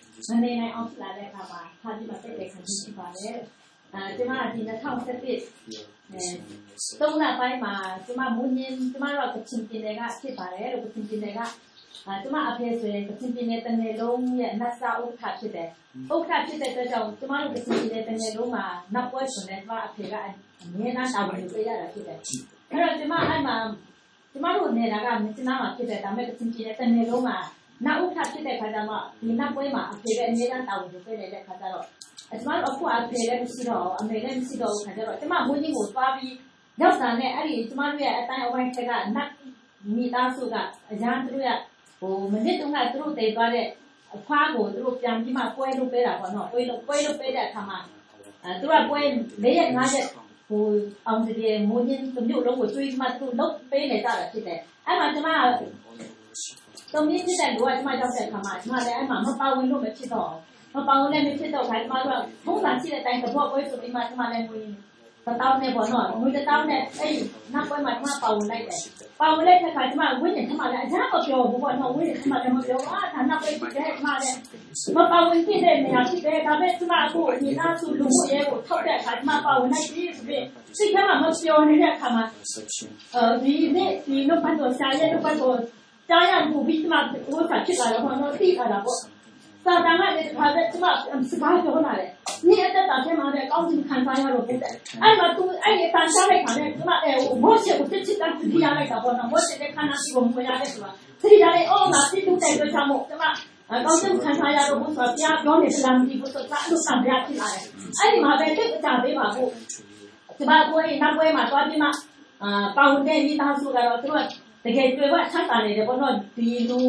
မနေနိုင်အောင်ဖြစ်လာတဲ့အခါမှာဟာဒီမှာတက်တယ်ခံရှိပါတယ်အဲကျမဒီ2017အဲသုံးလပိုင်းမှာကျမမူညင်းကျမတို့ကချင်းပြင်းတွေကဖြစ်ပါတယ်လို့ချင်းပြင်းတွေကအဲကျမအဖေဆိုရင်ချင်းပြင်းတဲ့တနေ့လုံးရဲ့နတ်စာဥက္ကဋ္ဌဖြစ်တယ်ဥက္ကဋ္ဌဖြစ်တဲ့အတွက်ကြောင့်ကျမတို့ကစီတဲ့တကယ်လုံးမှာနောက်ပွဲဆိုတဲ့ကျမအဖေကအမြဲတမ်းတာဝန်ယူပေးရတာဖြစ်တယ်။အဲ့တော့ကျမအဲ့မှာကျမတို့နေတာကမြစ်နာမှာဖြစ်တဲ့ဒါမဲ့ကစီတဲ့တကယ်လုံးမှာ နောက်ဥက္ကဋ္ဌဖြစ်တဲ့ခါကျမှဒီနောက်ပွဲမှာအဖေကအမြဲတမ်းတာဝန်ယူပေးနေတဲ့ခါကျတော့ကျမတို့အခုအဖေလည်းမရှိတော့အမေလည်းမရှိတော့ခါကျတော့ကျမမွေးကြီးကိုသွားပြီးရောက်တာနဲ့အဲ့ဒီကျမတို့ရဲ့အတိုင်းအဝိုင်းထက်ကနတ်မိသားစုကအရန်သူတို့ရဟိုမနစ်တုန်းကသူတို့တည်သွားတဲ့အဖွားကိုသူတို့ပြန်ပြီးမှပွဲလုပ်ပေးတာပေါ့နော်ပွဲလုပ်ပွဲလုပ်ပေးတဲ့အခါမှာအဲသူကပွဲ၄ရက်၅ရက်ဟိုအောင်တည်းမိုးညင်းတစ်မျိုးလုံးကိုကျွေးမှသူတို့လုပ်ပေးနေကြတာဖြစ်တယ်အဲ့မှာကျမ သုံးရင်းဖြစ်တဲ့လူကကျမရောက်တဲ့အခါမှာကျမလည်းအဲ့မှာမပါဝင်လို့မဖြစ်တော့မပါဝင်လည်းမဖြစ်တော့ခိုင်းကျမတို့ကထုံးစံရှိတဲ့အတိုင်းတော့ပွဲဆိုပြီးမှကျမလည်းငွေတတောင်းနဲ့ပေါ့နော်ငွေတတောင်းနဲ့အဲ့နောက်ပွဲမှာကျမပါဝင်လိုက်တယ်ပါဝင်လိုက်တဲ့အခါကျမဝင်းနေထမလည်းအကြမ်းမပြောဘူးပေါ့နော်ဝင်းနေထမလည်းမပြောအာဒါနောက်ပွဲဖြစ်တယ်ကျမလည်းမပါဝင်ဖြစ်တဲ့နေရာဖြစ်တယ်ဒါပေမဲ့ကျမအခုအရင်ကဆိုလူမှုရေးကိုထောက်တဲ့အခါကျမပါဝင်နိုင်ပြီဆိုပြီးစိတ်ထဲမှာမပြောနေတဲ့အခါမှာအဲဒီနေ့ဒီလိုပတ်တော့ဆာရဲလိုပတ်တော့ ကြားရမှုပြီးကျမဟိုကဖြစ်လာတော့ဟောတော့သိလာတာပေါ့စာတန်ကလည်းတစ်ခါတည်းကျမစကားပြောလာတယ်။နေ့အသက်တာထဲမှာလည်းကောင်းခြင်းခံစားရတော့ဘူးတဲ့။အဲ့မှာသူအဲ့ဒီတန်ရှားလိုက်ခါနဲ့ကျမအဲမောရှေကိုတစ်ချစ်တန်းပြရလိုက်တာပေါ့နော်။မောရှေလည်းခန္ဓာရှိကိုမွေရတဲ့ဆိုတာ။သတိထားလိုက်အော်ငါပြစ်လို့တဲ့အတွက်ကြောင့်မို့ကျမကောင်းခြင်းခံစားရတော့ဘူးဆိုတာပြပြောနေသလားမသိဘူးဆိုတာအဲ့လိုဆံပြဖြစ်လာတယ်။အဲ့ဒီမှာပဲတိတ်အကြပေးပါဘူး။ကျမကိုယ်နောက်ပွဲမှာသွားပြီးမှအာပေါင်တဲ့မိသားစုကတော့သူတို့ တကယ်တွေ့ဝချမ်းသာနေတယ်ပေါ့နော်ဒီလူ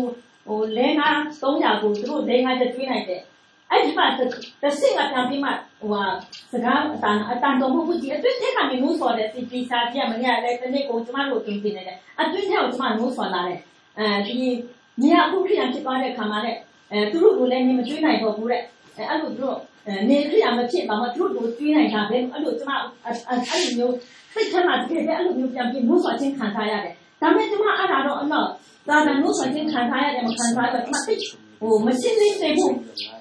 ဟိုလဲငါ300ကိုသူတို့လဲငါချက်တွေးနိုင်တယ်အဲ့ဒီမှာတစ်စင်ကပြန်ပြီးမှဟိုဟာစကားအတန်အတန်တော်မှုကြီးအတွင်းထဲကနေနိုးဆော်တဲ့စီပီစာပြမနေ့လည်းတနေ့ကိုကျမတို့ပြင်ပြနေတယ်အတွင်းထဲကိုကျမနိုးဆော်လာတယ်အဲဒီမြာအခုခရီးဖြစ်သွားတဲ့အခါမှာလည်းအဲသူတို့ကိုလည်းနေမကျွေးနိုင်တော့ဘူးတဲ့အဲအဲ့လိုသူတို့နေခရီးမဖြစ်ပါမသူတို့ကိုကျွေးနိုင်တာပဲအဲ့လိုကျမအဲ့လိုမျိုးစိတ်ထဲမှာတကယ်အဲ့လိုမျိုးပြန်ပြီးနိုးဆော်ခြင်းခံစားရတယ် ဒါပေမဲ့ကျမအဲ့ဒါတော့အတော့သာသနာ့ဆွခြင်းခံစားရတယ်မခံစားရဘူးကျမသိဟိုမရှင်းသေးသေးဘူး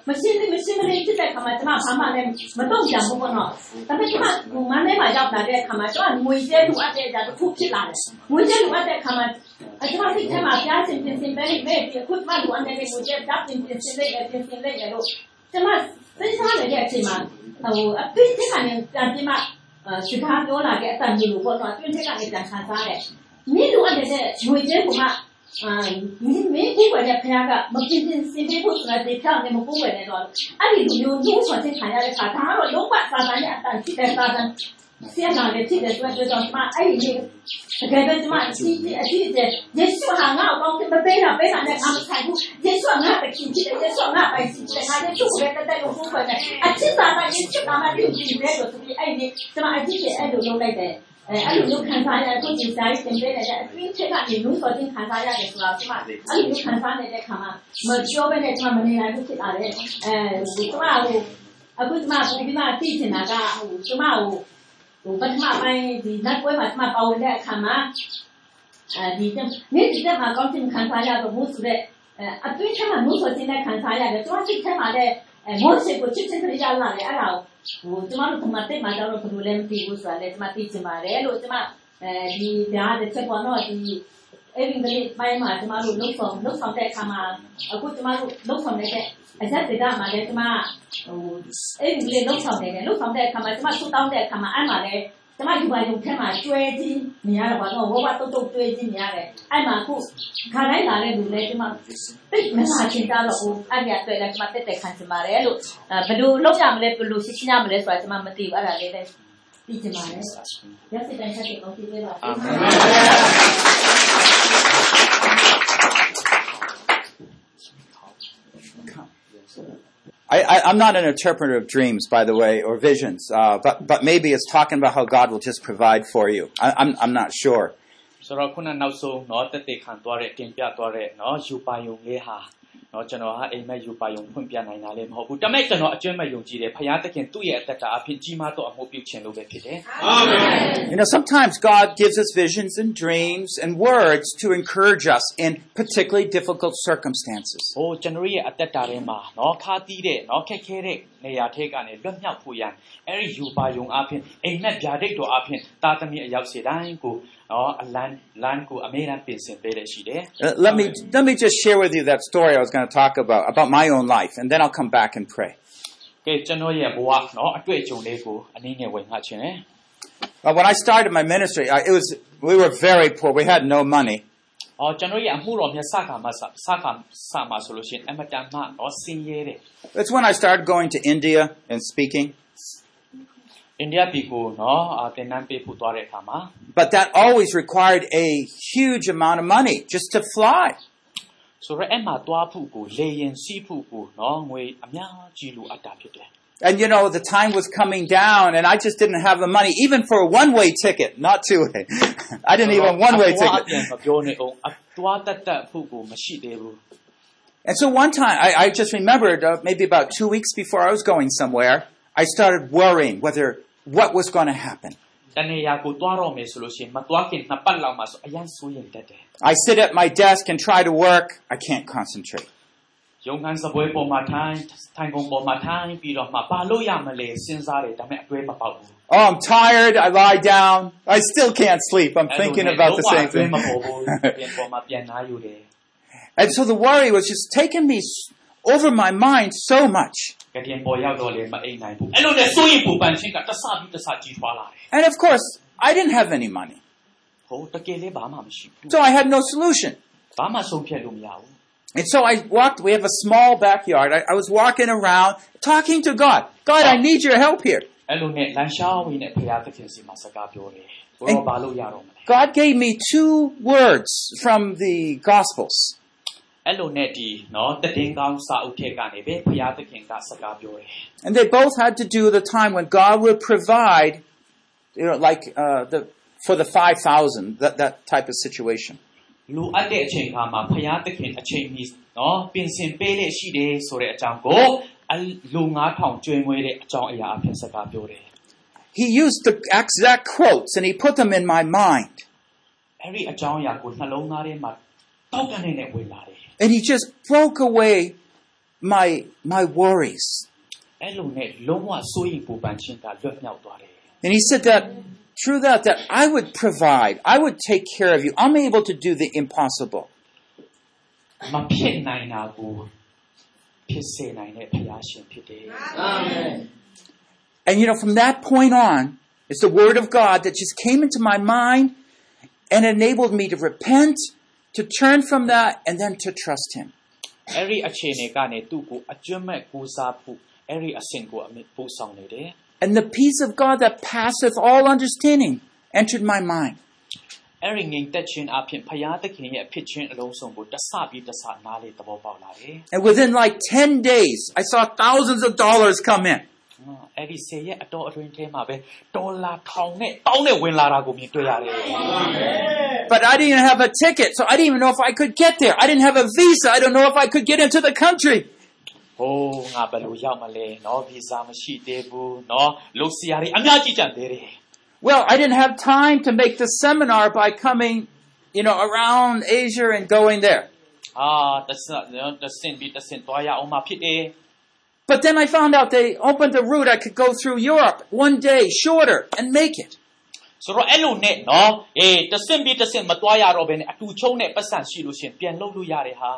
မရှင်းသေးမရှင်းသေးဖြစ်တဲ့ခါမှာကျမဘာမှလည်းမတော့ကြဘူးပေါ့နော်ဒါပေမဲ့ကျမဟိုမန်းထဲမှာရောက်လာတဲ့ခါမှာကျမငွေကျဲလူအပ်တဲ့ကြာတစ်ခုဖြစ်လာတယ်ငွေကျဲလူအပ်တဲ့ခါမှာအကျမစိတ်ထဲမှာကြားစင်ပြင်စင်ပဲနေပြီအခုကျမလူအပ်တဲ့ငွေကျဲဓာတ်ပြင်ပြင်စင်လေးပြင်စင်လေးရလို့ကျမစိတ်စားနေတဲ့အချိန်မှာဟိုအပိတ်ထဲကနေပြန်ပြီးမှစကားပြောလာတဲ့အတန်ကြီးလို့ပေါ့နော်အတွင်းထဲကနေပြန်ခံစားတယ် မင်းတို့အဲ့တဲ့ငွေကျဲကမှအာမင်းမင်းကိုယ်ရဲ့ဖခင်ကမပြင်းပြင်းစင်ပေးဖို့ဆိုတာတေချောင်းနဲ့မကိုယ်ဝင်နေတော့အဲ့ဒီလူမျိုးညှို့ဆွတဲ့ခံရတဲ့ခါဒါကတော့လုံးဝစာတန်ရဲ့အတန်ဖြစ်တဲ့စာတန်ဆရာနာလည်းဖြစ်တဲ့အတွက်ကြောင့်မှအဲ့ဒီတကယ်တော့ကျမအစီအစီတဲ့ယေရှုဟာငါ့ကိုမပေးတာပေးတာနဲ့ငါမဆိုင်ဘူးယေရှုငါ့တခင်ဖြစ်တယ်ယေရှုငါ့ပိုင်စီတယ်ငါယေရှုကိုလည်းတက်တက်လို့ဖို့ခွင့်တယ်အချစ်စာတန်ယေရှုနာမပြုကြည့်တယ်လို့ဆိုပြီးအဲ့ဒီကျမအကြည့်ရဲ့အဲ့လိုလုပ်လိုက်တယ် အဲအဲ့လိုမျိုးခံစားရတဲ့ဒီတိုင်းတင်ပေးနေတဲ့အတွေ့အချက်ကနေလို့ဆိုရင်ခံစားရတယ်ဆိုတာကျမအဲ့လိုမျိုးခံစားနေတဲ့ခါမှာမပြောဘဲနဲ့ကျမမနေနိုင်ဘူးဖြစ်လာတယ်အဲကျမဟိုအခုကျမပုံပြီးမှသိချင်တာကဟိုကျမဟိုဟိုပထမပိုင်းဒီဇက်ပွဲမှာကျမပါဝင်တဲ့အခါမှာအဲဒီနေ့ဒီတက်မှာကောင်းတင်ခံစားရတော့ဘူးဆိုတော့အတွေ့အချက်မှာလို့ဆိုရင်ခံစားရတယ်ကျမစိတ်ထဲမှာလည်းမောရှိကိုချစ်ချစ်ကြရလာတယ်အဲ့ဒါကို ဟိုကျမတို့ကမတိတ်မှာတော့ဘယ်လိုလဲမသိဘူးဆိုတာလည်းကျမသိချင်ပါတယ်လို့ကျမအဲဒီဓာတ်တစ်ချက်ပေါ်တော့ဒီအဲ့ဒီနေ့ပိုင်းမှာကျမတို့လုံဆောင်လုံဆောင်တဲ့အခါမှာအခုကျမတို့လုံဆောင်နေတဲ့အချက်တွေကမှလည်းကျမဟိုအဲ့ဒီနေ့လုံဆောင်နေတယ်လုံဆောင်တဲ့အခါမှာကျမဆူတောင်းတဲ့အခါမှာအဲ့မှာလည်း ကျမယူပါရုံထဲမှာကျွဲကြီးမြင်ရတော့ဘာလို့ဝဝတုတ်တုတ်ကျွဲကြီးမြင်ရတယ်အဲ့မှာခုခါတိုင်းလာတဲ့လူလည်းကျမသိမလာချင်ကြတော့ဘူးအဲ့ဒီအတွက်လည်းကျမတက်တက်ခံချင်ပါတယ်လို့ဘယ်လိုလုပ်ရမလဲဘယ်လိုရှင်းရှင်းရမလဲဆိုတာကျမမသိဘူးအဲ့ဒါလေးလည်းသိချင်ပါတယ်ရစစ်တိုင်းဆက်ကောင်းစီပေးပါအာမင် I, I, I'm not an interpreter of dreams, by the way, or visions, uh, but, but maybe it's talking about how God will just provide for you. I, I'm, I'm not sure. ဆိုတော့ခုနနောက်ဆုံးเนาะတက်တေခံသွားတဲ့တင်ပြသွားတဲ့เนาะယူပါယုံလေးဟာ You know sometimes God gives us visions and dreams and words to encourage us in particularly difficult circumstances. Oh, ဟိုကျွန်တော်ရဲ့အသက်တာထဲမှာနော်ခါတီးတဲ့နော်ခက်ခဲတဲ့နေရာထဲကနေလွတ်မြောက်ဖို့ရန်အဲ့ဒီယူပါယုံအဖြစ်အိမ်မက်ဗျာဒိတ်တော်အဖြစ်တာသမီအရောက်စီတိုင်းကိုနော်အလန်းလန်းကိုအမေရန်ပြင်ဆင်ပေးတယ်ရှိတယ် uh, Let me let me just share with you that story I was going to talk about about my own life, and then I'll come back and pray. ကဲကျွန်တော်ရဲ့ဘဝเนาะအတွေ့အကြုံလေးကိုအနည်းငယ်ဝင်ငှခြင်းတယ် Uh, when I started my ministry, I, it was we were very poor. We had no money, အော်ကျွန်တော်ရဲ့အမှုတော်မြတ်စကားမှာစစကားစမှာဆိုလို့ရှိရင်အမတန်မှတော့ဆင်းရဲတယ် It's when I started going to India and speaking. အိန္ဒိယပြည်ကိုနော်အာသင်တန်းပေးဖို့သွားတဲ့အခါမှာ But that always required a huge amount of money just to fly. ဆိုတော့အဲ့မှာသွားဖို့ကိုလေရင်စီးဖို့ကိုနော်ငွေအများကြီးလိုအပ်တာဖြစ်တယ် And you know, the time was coming down, and I just didn't have the money, even for a one-way ticket, not two-way. I didn't even one-way အသွားအပြန် ticket. မပြောနေအောင်အသွားတက်တက်ဖို့ကိုမရှိသေးဘူး And so one time, I, I just remembered, uh, maybe about two weeks before I was going somewhere, I started worrying whether what was going to happen. တနေရာကိုသွားတော့မယ်ဆိုလို့ရှိရင်မသွားခင်နှစ်ပတ်လောက်မှဆိုအရင်စိုးရင်တက်တယ် I sit at my desk and try to work. I can't concentrate. ရုံခန်းစပွဲပေါ်မှာထိုင်ထိုင်ကုန်ပေါ်မှာထိုင်ပြီးတော့မှဘာလို့ရမလဲစဉ်းစားတယ်ဒါပေမဲ့အတွေးမပေါက်ဘူး Oh, I'm tired. I lie down. I still can't sleep. I'm thinking about the same အဲ့လိုနဲ့လုံးဝအတွေး thing. မပေါ်ဘူးပြန်ပေါ်မှာပြန်နာယူတယ် and so the worry was just taking me s- over my mind so much. And of course, I didn't have any money. So I had no solution. And so I walked, we have a small backyard. I, I was walking around talking to God. God, I need your help here. And God gave me two words from the Gospels. And they both had to do the time when God would provide you know, like uh, the for the 5,000, that, that type of situation. လူအပ်တဲ့အချိန်ခါမှာဖရာသခင်အချိန်ကြီးနော်ပြင်ဆင်ပေးလက်ရှိတယ်ဆိုတဲ့အကြောင်းကိုအလူ9000ကျွေးမွေးတဲ့အကြောင်းအရာအဖြစ်စကားပြောတယ် He used the exact quotes and he put them in my mind. အဲ့ဒီအကြောင်းအရာကိုနှလုံးသားထဲမှာတောက်တနေနဲ့ဝင်လာတယ် And he just broke away my, my worries. အဲ့လိုနဲ့လုံးဝစိုးရိမ်ပူပန်ခြင်းကလွတ်မြောက်သွားတယ် And he said that through that, that I would provide, I would take care of you. I'm able to do the impossible. မဖြစ်နိုင်တာကိုဖြစ်စေနိုင်တဲ့ဖရာရှင်ဖြစ်တယ် Amen. And you know, from that point on, it's the word of God that just came into my mind and enabled me to repent, to turn from that, and then to trust him. အဲ့ဒီအခြေအနေကနေသူ့ကိုအကျွမ်းမဲ့ကိုးစားဖို့အဲ့ဒီအဆင့်ကိုအမြပို့ဆောင်နေတယ် And the peace of God that passeth all understanding entered my mind. အဲ့ဒီငြိမ်သက်ခြင်းအပြင်ဖရာသခင်ရဲ့ဖြစ်ခြင်းအလုံးစုံကိုတဆပြီးတဆနားလေသဘောပေါက်လာတယ် And within like 10 days, I saw thousands of dollars come in. ။အဲ့ဒီဆေရဲ့အတော်အတွင်းထဲမှာပဲဒေါ်လာထောင်နဲ့တောင်းနဲ့ဝင်လာတာကိုမြင်တွေ့ရတယ် But I didn't have a ticket, so I didn't even know if I could get there. I didn't have a visa. I don't know if I could get into the country. ။ ဟိုးငါဘယ်လိုရောက်မလဲနော်ဗီဇာမရှိသေးဘူးနော်လုတ်စရာတွေအများကြီးကြံသေးတယ် Well, I didn't have time to make the seminar by coming, you know, around Asia and going there. ။အာတဆနော်တဆင်ပြီးတဆင်သွားရအောင်မဖြစ်တယ် But then I found out they opened a route I could go through Europe one day shorter and make it. ။ဆိုတော့အဲ့လိုနဲ့နော်အေးတဆင်ပြီးတဆင်မသွားရတော့ဘဲနဲ့အတူချုံးနဲ့ပတ်စံရှိလို့ရှရင်ပြန်လုပ်လို့ရတယ်ဟာ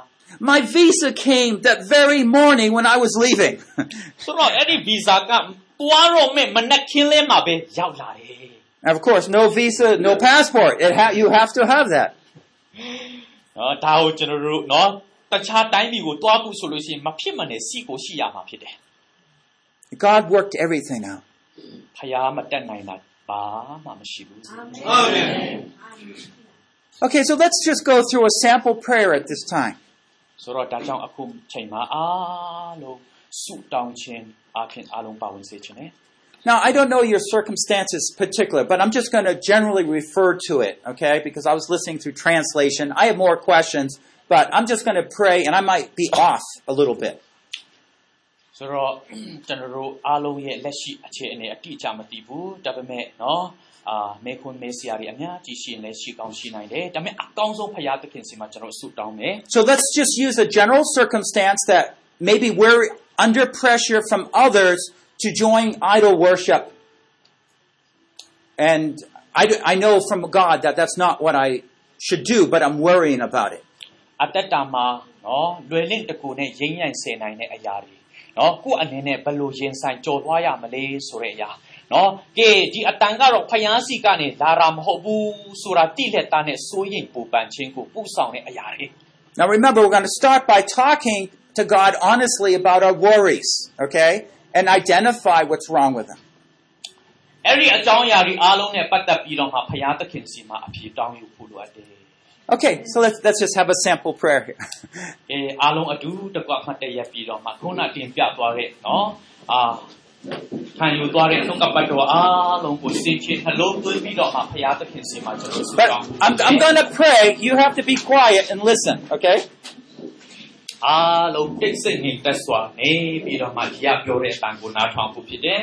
My visa came that very morning when I was leaving. ။ဆိုတော့အဲ့ဒီဗီဇာကသွားတော့မဲ့မနက်ခင်းလဲမှာပဲရောက်လာတယ် And of course, no visa, no passport. It ha- you have to have that. ။နော်ဒါကိုကျွန်တော်တို့နော်တခြားတိုင်းပြည်ကိုတွားဖို့ဆိုလို့ရှိရင်မဖြစ်မနေစီကိုရှိရမှာဖြစ်တယ် God worked everything out. ။ဖျားမတက်နိုင်တာဘာမှမရှိဘူး Amen. Okay, so let's just go through a sample prayer at this time. ။ ဆိုတော့ဒါကြောင့်အခုချိန်မှာအားလုံးဆုတောင်းခြင်းအပြင်အားလုံးပါဝင်စေခြင်းနဲ့ Now, I don't know your circumstances particular, but I'm just going to generally refer to it, okay? Because I was listening through translation. I have more questions, but I'm just going to pray and I might be off a little bit. ဆိုတော့ကျွန်တော်တို့အားလုံးရဲ့လက်ရှိအခြေအနေအတိအကျမသိဘူးဒါပေမဲ့နော် အာမေခွန်းမေးစရာတွေအများကြီးရှိရင်လည်းရှိကောင်းရှိနိုင်တယ်ဒါပေမဲ့အကောင်းဆုံးဖရာသခင်စီမှာကျွန်တော်ဆုတောင်းမယ် So let's just use a general circumstance that maybe we're under pressure from others to join idol worship. And I, d- I know from God that that's not what I should do, but I'm worrying about it. အတ္တတာမှာနော်လွယ်လင့်တကူနဲ့ရင်းရိုင်စေနိုင်တဲ့အရာတွေနော်ကိုယ့်အနေနဲ့ဘယ်လိုရင်ဆိုင်ကြော်သွားရမလဲဆိုတဲ့အရာ နော်ကဲဒီအတန်ကတော့ဖယားစီကနေလာတာမဟုတ်ဘူးဆိုတာတိလက်သားနဲ့စိုးရိမ်ပူပန်ခြင်းကိုပူဆောင်တဲ့အရာတွေ Now remember, we're going to start by talking to God honestly about our worries, okay? And identify what's wrong with them. အဲ့ဒီအကြောင်းအရာတွေအားလုံးနဲ့ပတ်သက်ပြီးတော့မှဖယားသခင်စီမှာအပြေတောင်းယူဖို့လိုအပ်တယ် Okay, so let's, let's just have a sample prayer here. ။အဲအားလုံးအတူတကွမှတ်တရပြီးတော့မှခုနတင်ပြသွားတဲ့နော်အာ ခံယူသွားတဲ့နှုတ်ကပတ်တော်အားလုံးကိုစင်ချင်နှလုံးသွင်းပြီးတော့မှဖယားသခင်စီမှာကျွန်တော်ဆု But တောင်း I'm, I'm going to pray. You have to be quiet and listen, okay? အားလုံးတိတ်ဆိတ်ငြိမ်သက်စွာနေပြီးတော့မှဒီကပြောတဲ့အတန်ကိုနားထောင်ဖို့ဖြစ်တယ်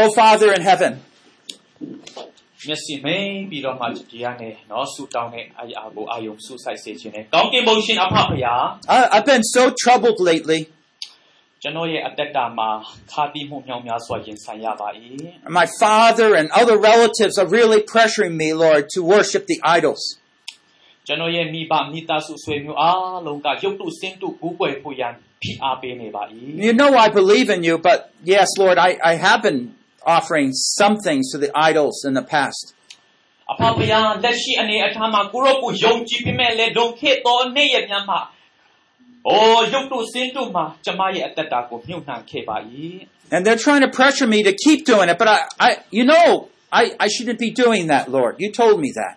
Oh, Father in heaven, ။မျက်စိမိန်ပြီးတော့မှဒီကနေနော်ဆုတောင်းတဲ့အရာကိုအာယုံဆုဆိုင်စေခြင်းနဲ့ကောင်းကင်ဘုံရှင်အဖဖယား I, I've been so troubled lately. ကျွန်တော်ရဲ့အသက်တာမှာခါတိမှုမြောင်များစွာရင်ဆိုင်ရပါ၏ My father and other relatives are really pressuring me, Lord, to worship the idols. ကျွန်တော်ရဲ့မိဘမိသားစုဆွေမျိုးအားလုံးကရုပ်တုစင်းတုကူးကွယ်ဖို့ရန်ဖ ဖိအားပေးနေပါ၏ You know I believe in you, but yes, Lord, I, I have been offering some things to the idols in the past. အဖဖယားလက်ရှိအနေအထားမှာကိုရောကိုယုံကြည်ပြီးမဲ့လေဒုံခေတော်နေ့ရက်များမှာ And they're trying to pressure me to keep doing it, but I, I you know, I, I shouldn't be doing that, Lord. You told me that.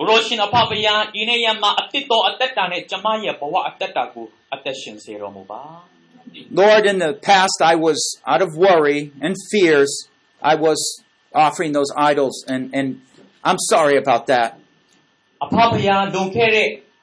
ကိုရောရှင်အဖဖယားဒီနေ့ရက်မှာအတစ်တော်အသက်တာနဲ့ကျမရဲ့ဘဝအသက်တာကိုအသက်ရှင်စေတော်မူပါ Lord, in the past, I was out of worry and fears. I was offering those idols, and, and I'm sorry about that. အဖဖယားလွန်ခဲ့တဲ့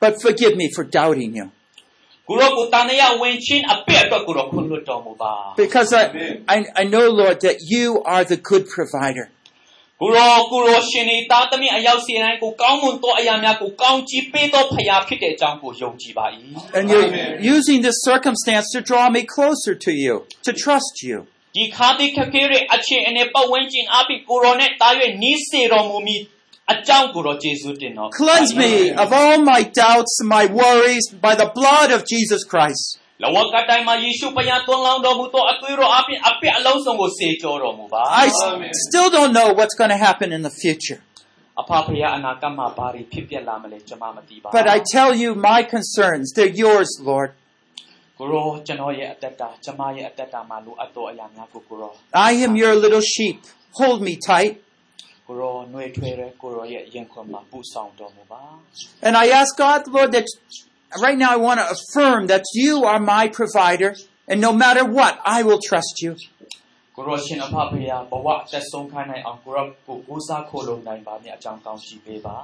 but forgive me for doubting you. Because I, I, I know, Lord, that you are the good provider. And you're Amen. using this circumstance to draw me closer to you, to trust you. ဒီခါတိခက်ခဲတဲ့အခြေအနေပတ်ဝန်းကျင်အပိကိုရောနဲ့တာ၍နီးစေတော်မူမီအကြောင်းကိုရောကျေးဇူးတင်တော် Cleanse me of all my doubts and my worries by the blood of Jesus Christ. လဝကတိုင်းမှာယေရှုဖခင်သွန်လောင်းတော်မူသောအသွေးတော်အပြင်အပြစ်အလုံးစုံကိုစေကြောတော်မူပါ I s- still don't know what's going to happen in the future. အဖဖခင်အနာဂတ်မှာဘာတွေဖြစ်ပျက်လာမလဲကျွန်မမသိပါ But I tell you my concerns, they're yours, Lord. ကိုရောကျွန်တော်ရဲ့အသက်တာကျွန်မရဲ့အသက်တာမှာလိုအပ်သောအရာများကိုကိုရော I am your little sheep. Hold me tight. And I ask God, Lord, that right now I want to affirm that you are my provider. And no matter what, I will trust you. ကိုရောရှင်အဖဖခင်ဘဝအသက်ဆုံးခိုင်းနိုင်အောင်ကိုရောကိုကိုးစားခိုးလုံနိုင်ပါမြတ်အကြောင်းကောင်းချီးပေးပါ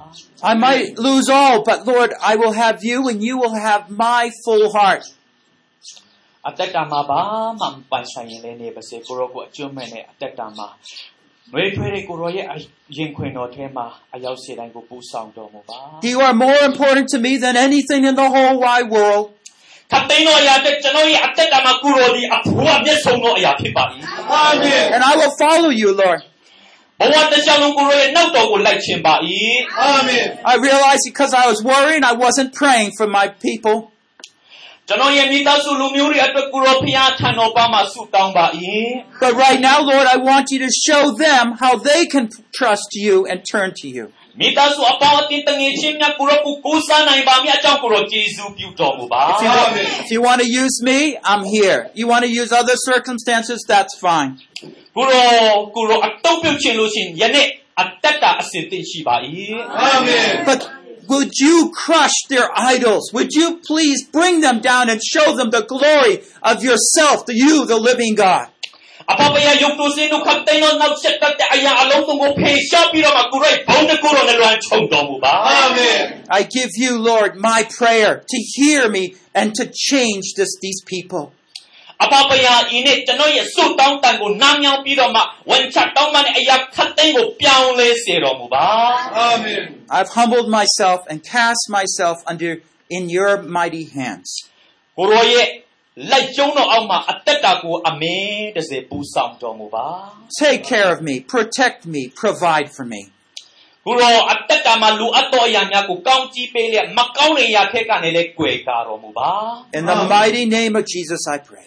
I might lose all, but Lord, I will have you and you will have my full heart. အသက်တာမှာဘာမှမပိုင်ဆိုင်ရင်လည်းနေပါစေကိုရောကိုအကျွမ်းမဲ့နဲ့အသက်တာမှာ နှွေထွေးတဲ့ကိုရောရဲ့ရင်ခွင်တော်ထဲမှာအရောက်စေတိုင်းကိုပူဆောင်တော်မူပါ You are more important to me than anything in the whole wide world. ခတ်သိမ်းတော်အရာတဲ့ကျွန်တော်ရဲ့အသက်တာမှာကိုရောဒီအဖို့အမျက်ဆုံးသောအရာဖြစ်ပါ၏ Amen. And I will follow you, Lord. ဘဝတစ်လျှောက်လုံးကိုရောရဲ့နောက်တော်ကိုလိုက်ခြင်းပါ၏ Amen. I realized because I was worrying, I wasn't praying for my people. ကျွန်တော်ရဲ့မိသားစုလူမျိုးတွေအတွက်ကိုရောဖျားထံတော်ပါမှာဆုတောင်းပါ၏ But right now, Lord, I want you to show them how they can trust you and turn to you. မိသားစုအပေါင်းအသင်းတငယ်ချင်းများကိုရောကိုကိုးစားနိုင်ပါမြတ်အကြောင်းကိုရောကျေးဇူးပြုတော်မူပါ If you, want, Amen. if you want to use me, I'm here. You want to use other circumstances, that's fine. ကိုရောကိုရောအတုံးပြုတ်ခြင်းလို့ရှိရင်ယနေ့အသက်တာအစဉ်သင့်ရှိပါ၏ Amen. But would you crush their idols? Would you please bring them down and show them the glory of yourself, the you, the living God? Amen. I give you, Lord, my prayer to hear me and to change this, these people. အပပယဤနေ့ကျွန်တော်ရဲ့ဆုတောင်းတန်ကိုနားမြောင်းပြီးတော့မှဝန်ချတောင်းမှတဲ့အရာခတ်တဲ့ကိုပြောင်းလဲစေတော်မူပါ Amen. I've humbled myself and cast myself under in your mighty hands. ကိုရောရဲ့လက်ကျုံတော်အောက်မှာအသက်တာကိုအမင်းတစေပူဆောင်တော်မူပါ Take care of me, protect me, provide for me. ကိုရောအသက်တာမှာလူအပ်တော်အရာများကိုကောင်းကြီးပေးလျက်မကောင်းတဲ့အရာထက်ကနေလည်းကြွယ်ကာတော်မူပါ In the mighty name of Jesus, I pray.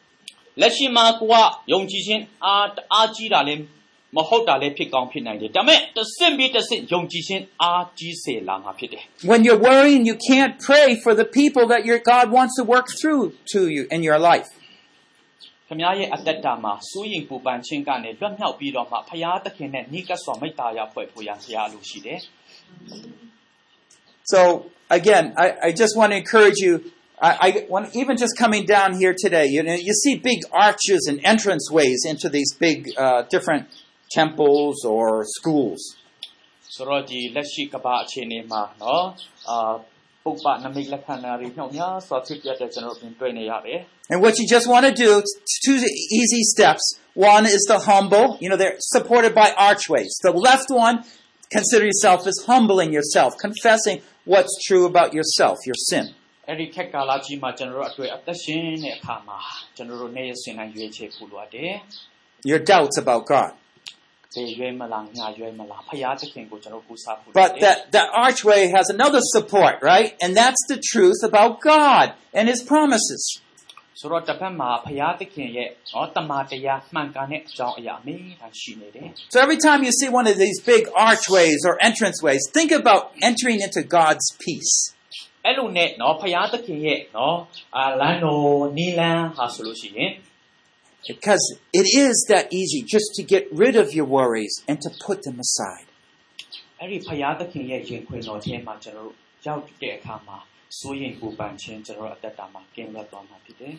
လက်ရှိမှာကိုကယုံကြည်ခြင်းအားတအားကြီးတာလည်းမဟုတ်တာလည်းဖြစ်ကောင်းဖြစ်နိုင်တယ်ဒါပေမဲ့တစ်ဆင့်ပြီးတစ်ဆင့်ယုံကြည်ခြင်းအားကြီးစေလာမှာဖြစ်တယ် When you're worrying, you can't pray for the people that your God wants to work through to you in your life. ခမည်းရဲ့အသက်တာမှာစိုးရင်ပူပန်ခြင်းကနေလွတ်မြောက်ပြီးတော့မှဖရာသခင်နဲ့နိကပ်စွာမိတ္တာရဖွဲ့ဖို့ရန်ဖရာလိုရှိတယ် So again, I, I just want to encourage you. I, I want even just coming down here today. You know, you see big arches and entranceways into these big uh, different temples or schools. ဆိုတော့ဒီလက်ရှိကမ္ဘာအခြေအနေမှာနော်အာပုပ္ပနမိတ်လက္ခဏာတွေနှုတ်များစွာဖြစ်ပြတဲ့ကျွန်တော်တို့ပြင်တွေ့နေရတယ် And what you just want to do, two easy steps. One is the humble. You know, they're supported by archways. The left one, consider yourself as humbling yourself, confessing what's true about yourself, your sin. အဲ့ဒီခက်ကာလကြီးမှာကျွန်တော်တို့အတွေ့အသက်ရှင်တဲ့အခါမှာကျွန်တော်တို့နေ့ရက်စဉ်တိုင်းရွေးချယ်ဖို့လိုအပ်တယ် Your doubts about God. ဒီရွေးမလားညာရွေးမလားဖရာသခင်ကိုကျွန်တော်ကူစားဖို့လို But တယ် that, that archway has another support, right? And that's the truth about God and His promises. ဆိုတော့တစ်ဖက်မှာဖရာသခင်ရဲ့ဟောတမန်တရားမှန်ကန်တဲ့အကြောင်းအရာအမေးတန်ရှိနေတယ် So every time you see one of these big archways or entranceways, think about entering into God's peace. အဲ့လိုနဲ့နော်ဖရာသခင်ရဲ့နော်အာလန်တော်နီလန်ဟာဆိုလို့ရှိရင် Because it is that easy just to get rid of your worries and to put them aside. အဲ့ဒီဖရာသခင်ရဲ့ရင်ခွင်တော်ထဲမှာကျွန်တော်တို့ရောက်တဲ့အခါမှာစိုးရင်ပူပန်ခြင်းကျွန်တော်တို့အသက်တာမှာကင်းလွတ်သွားမှာဖြစ်တယ်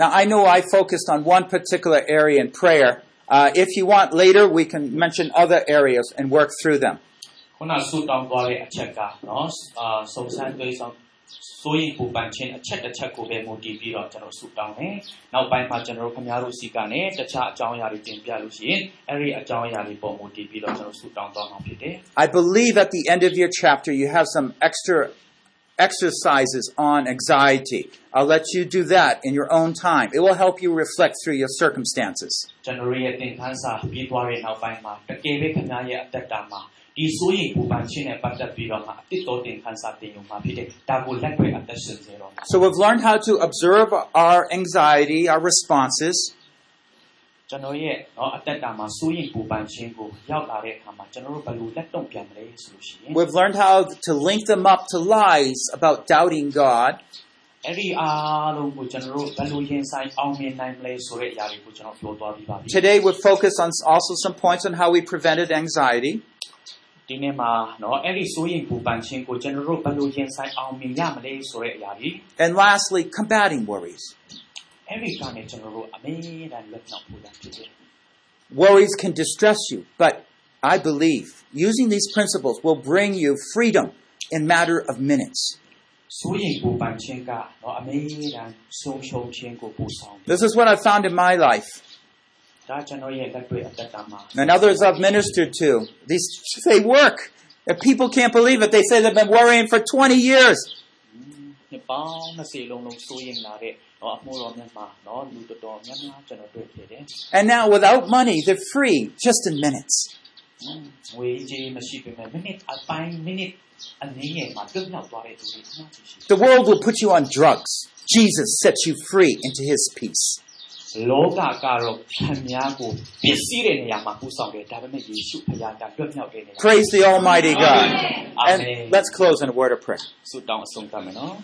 Now, I know I focused on one particular area in prayer. Uh, if you want later, we can mention other areas and work through them. ခုနဆူတောင်းသွားတဲ့အချက်ကနော်အာစုံစမ်းတွေးဆောင်စိုးရင်ပူပန်ခြင်းအချက်တစ်ချက်ကိုပဲမူတည်ပြီးတော့ကျွန်တော်ဆူတောင်းတယ်။နောက်ပိုင်းမှာကျွန်တော်တို့ခင်ဗျားတို့စီကနေတခြားအကြောင်းအရာတွေတင်ပြလို့ရှိရင်အဲ့ဒီအကြောင်းအရာတွေပေါ်မူတည်ပြီးတော့ကျွန်တော်ဆူတောင်းသွားမှာဖြစ်တယ် I believe at the end of your chapter, you have some extra exercises on anxiety. I'll let you do that in your own time. It will help you reflect through your circumstances. ။ကျွန်တော်တို့ရဲ့သင်ခန်းစာပြီးသွားတဲ့နောက်ပိုင်းမှာတကယ်ပဲခင်ဗျားရဲ့အသက်တာမှာ ဒီစိုးရင်ပူပန်ခြင်းနဲ့ပတ်သက်ပြီးတော့မှအတိတ်တော်သင်ခန်းစာတင်ယူမှာဖြစ်တယ်။ဒါကိုလက်တွေ့အသက်ရှင်စေတော့မှာ So we've learned how to observe our anxiety, our responses, ကျွန်တော်ရဲ့เนาะအသက်တာမှာစိုးရင်ပူပန်ခြင်းကိုရောက်လာတဲ့အခါမှာကျွန်တော်တို့ဘယ်လိုလက်တုံ့ပြန်မလဲဆိုလို့ရှိရင် We've learned how to link them up to lies about doubting God. အဲ့ဒီအားလုံးကိုကျွန်တော်တို့ဘယ်လိုရင်ဆိုင်အောင်မြင်နိုင်မလဲဆိုတဲ့အရာတွေကိုကျွန်တော်ပြောသွားပြီးပါပြီ Today we've focused on also some points on how we prevented anxiety. And lastly combating worries. Worries can distress you but I believe using these principles will bring you freedom in matter of minutes. This is what I found in my life. And others I've ministered to. These they work. If people can't believe it, they say they've been worrying for 20 years. And now without money, they're free just in minutes. The world will put you on drugs. Jesus sets you free into his peace. လောကကတော့ခံများကိုပစ္စည်းတဲ့နေရာမှာပူဆောင်တယ်ဒါပေမဲ့ယေရှုဖခင်ကတွတ်မြောက်တဲ့နေရာ Praise the Almighty God. Amen. And let's close in a word of prayer. ဆုတောင်းအဆုံးသတ်မယ်နော်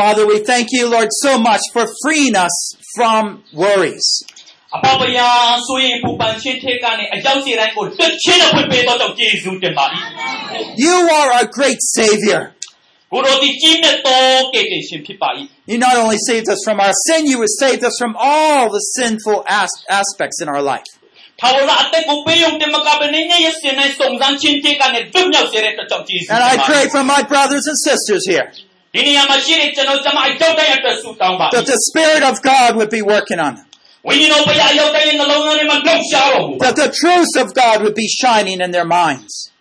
Father, we thank you, Lord, so much for freeing us from worries. အပေါပယာဆိုရင်ပူပန်ခြင်းထဲကနေအရောက်စီတိုင်းကိုတွတ်ချင်းနဲ့ဖွင့်ပေးတော့ကြောင့်ယေရှုတင်ပါ၏ You are our great Savior. He not only saved us from our sin, he has saved us from all the sinful as- aspects in our life. And I pray for my brothers and sisters here. That the Spirit of God would be working on them. That the truth of God would be shining in their minds.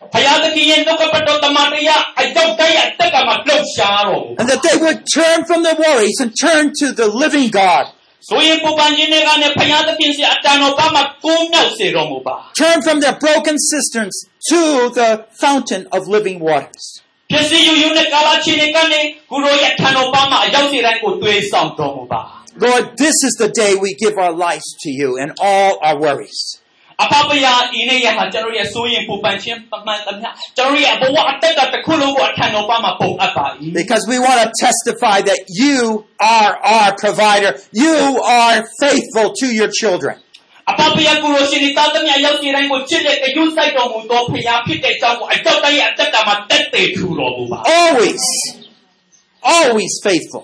And that they would turn from their worries and turn to the living God. Turn from their broken cisterns to the fountain of living waters. ဖြစ်စီယူယူနဲ့ကာလာချင်းတွေကနေကိုရောရဲ့ထံတော်ဘာမှအရောက်စီတိုင်းကိုတွေးဆောင်တော်မူပါ Lord, this is the day we give our lives to you and all our worries. အပပယဤနဲ့ရဟာကျွန်တော်ရဲ့စိုးရင်ပူပန်ခြင်းပမှန်သမျှကျွန်တော်ရဲ့ဘဝအတက်ကတစ်ခုလုံးကိုအထံတော်ပါမှာပုံအပ်ပါ၏ Because we want to testify that you are our provider. You are faithful to your children. အပပယကိုလိုရှင်ဒီသားသမီးရောက်စီတိုင်းကိုချစ်တဲ့ဂရုစိုက်တော်မူသောဖခင်ဖြစ်တဲ့အကြောင်းကိုအတော့တည်းရဲ့အတက်ကမှာတက်တည်ထူတော်မူပါ Always, always faithful.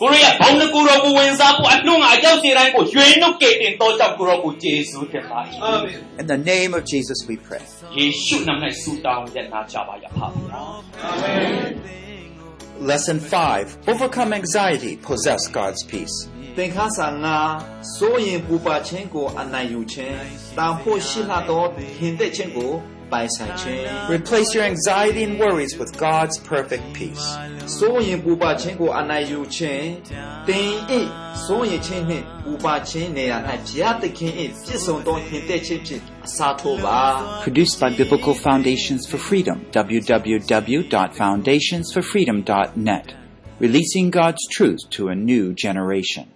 ကိုရောရဲ့ဘောင်းကိုရောကိုဝင်စားဖို့အနှုံးအရောက်စီတိုင်းကိုရွှေနှုတ်ကဲ့တင်တော်ကြောင့်ကိုရောကိုယေရှုတင်ပါ၏ In the name of Jesus we pray. ယေရှုနာမ၌ဆုတောင်းရနာကြပါရပါဗျာ Lesson 5 Overcome anxiety, possess God's peace. သင်္ခါစာငါစိုးရင်ပူပါခြင်းကိုအနိုင်ယူခြင်းတန်ဖို့ရှိလှသောဟင်သက်ခြင်းကို ပိုင်ဆိုင်ခြင်း Replace your anxiety and worries with God's perfect peace. စိုးရင်ပူပါခြင်းကိုအနိုင်ယူခြင်းတင်ဤစိုးရင်ခြင်းနှင့်ပူပါခြင်းနေရာ၌ဘုရားသခင်၏ပြည့်စုံသောဟင်သက်ခြင်းဖြင့်အစာထိုးပါ Produced by Biblical Foundations for Freedom, www.foundationsforfreedom.net, releasing God's truth to a new generation.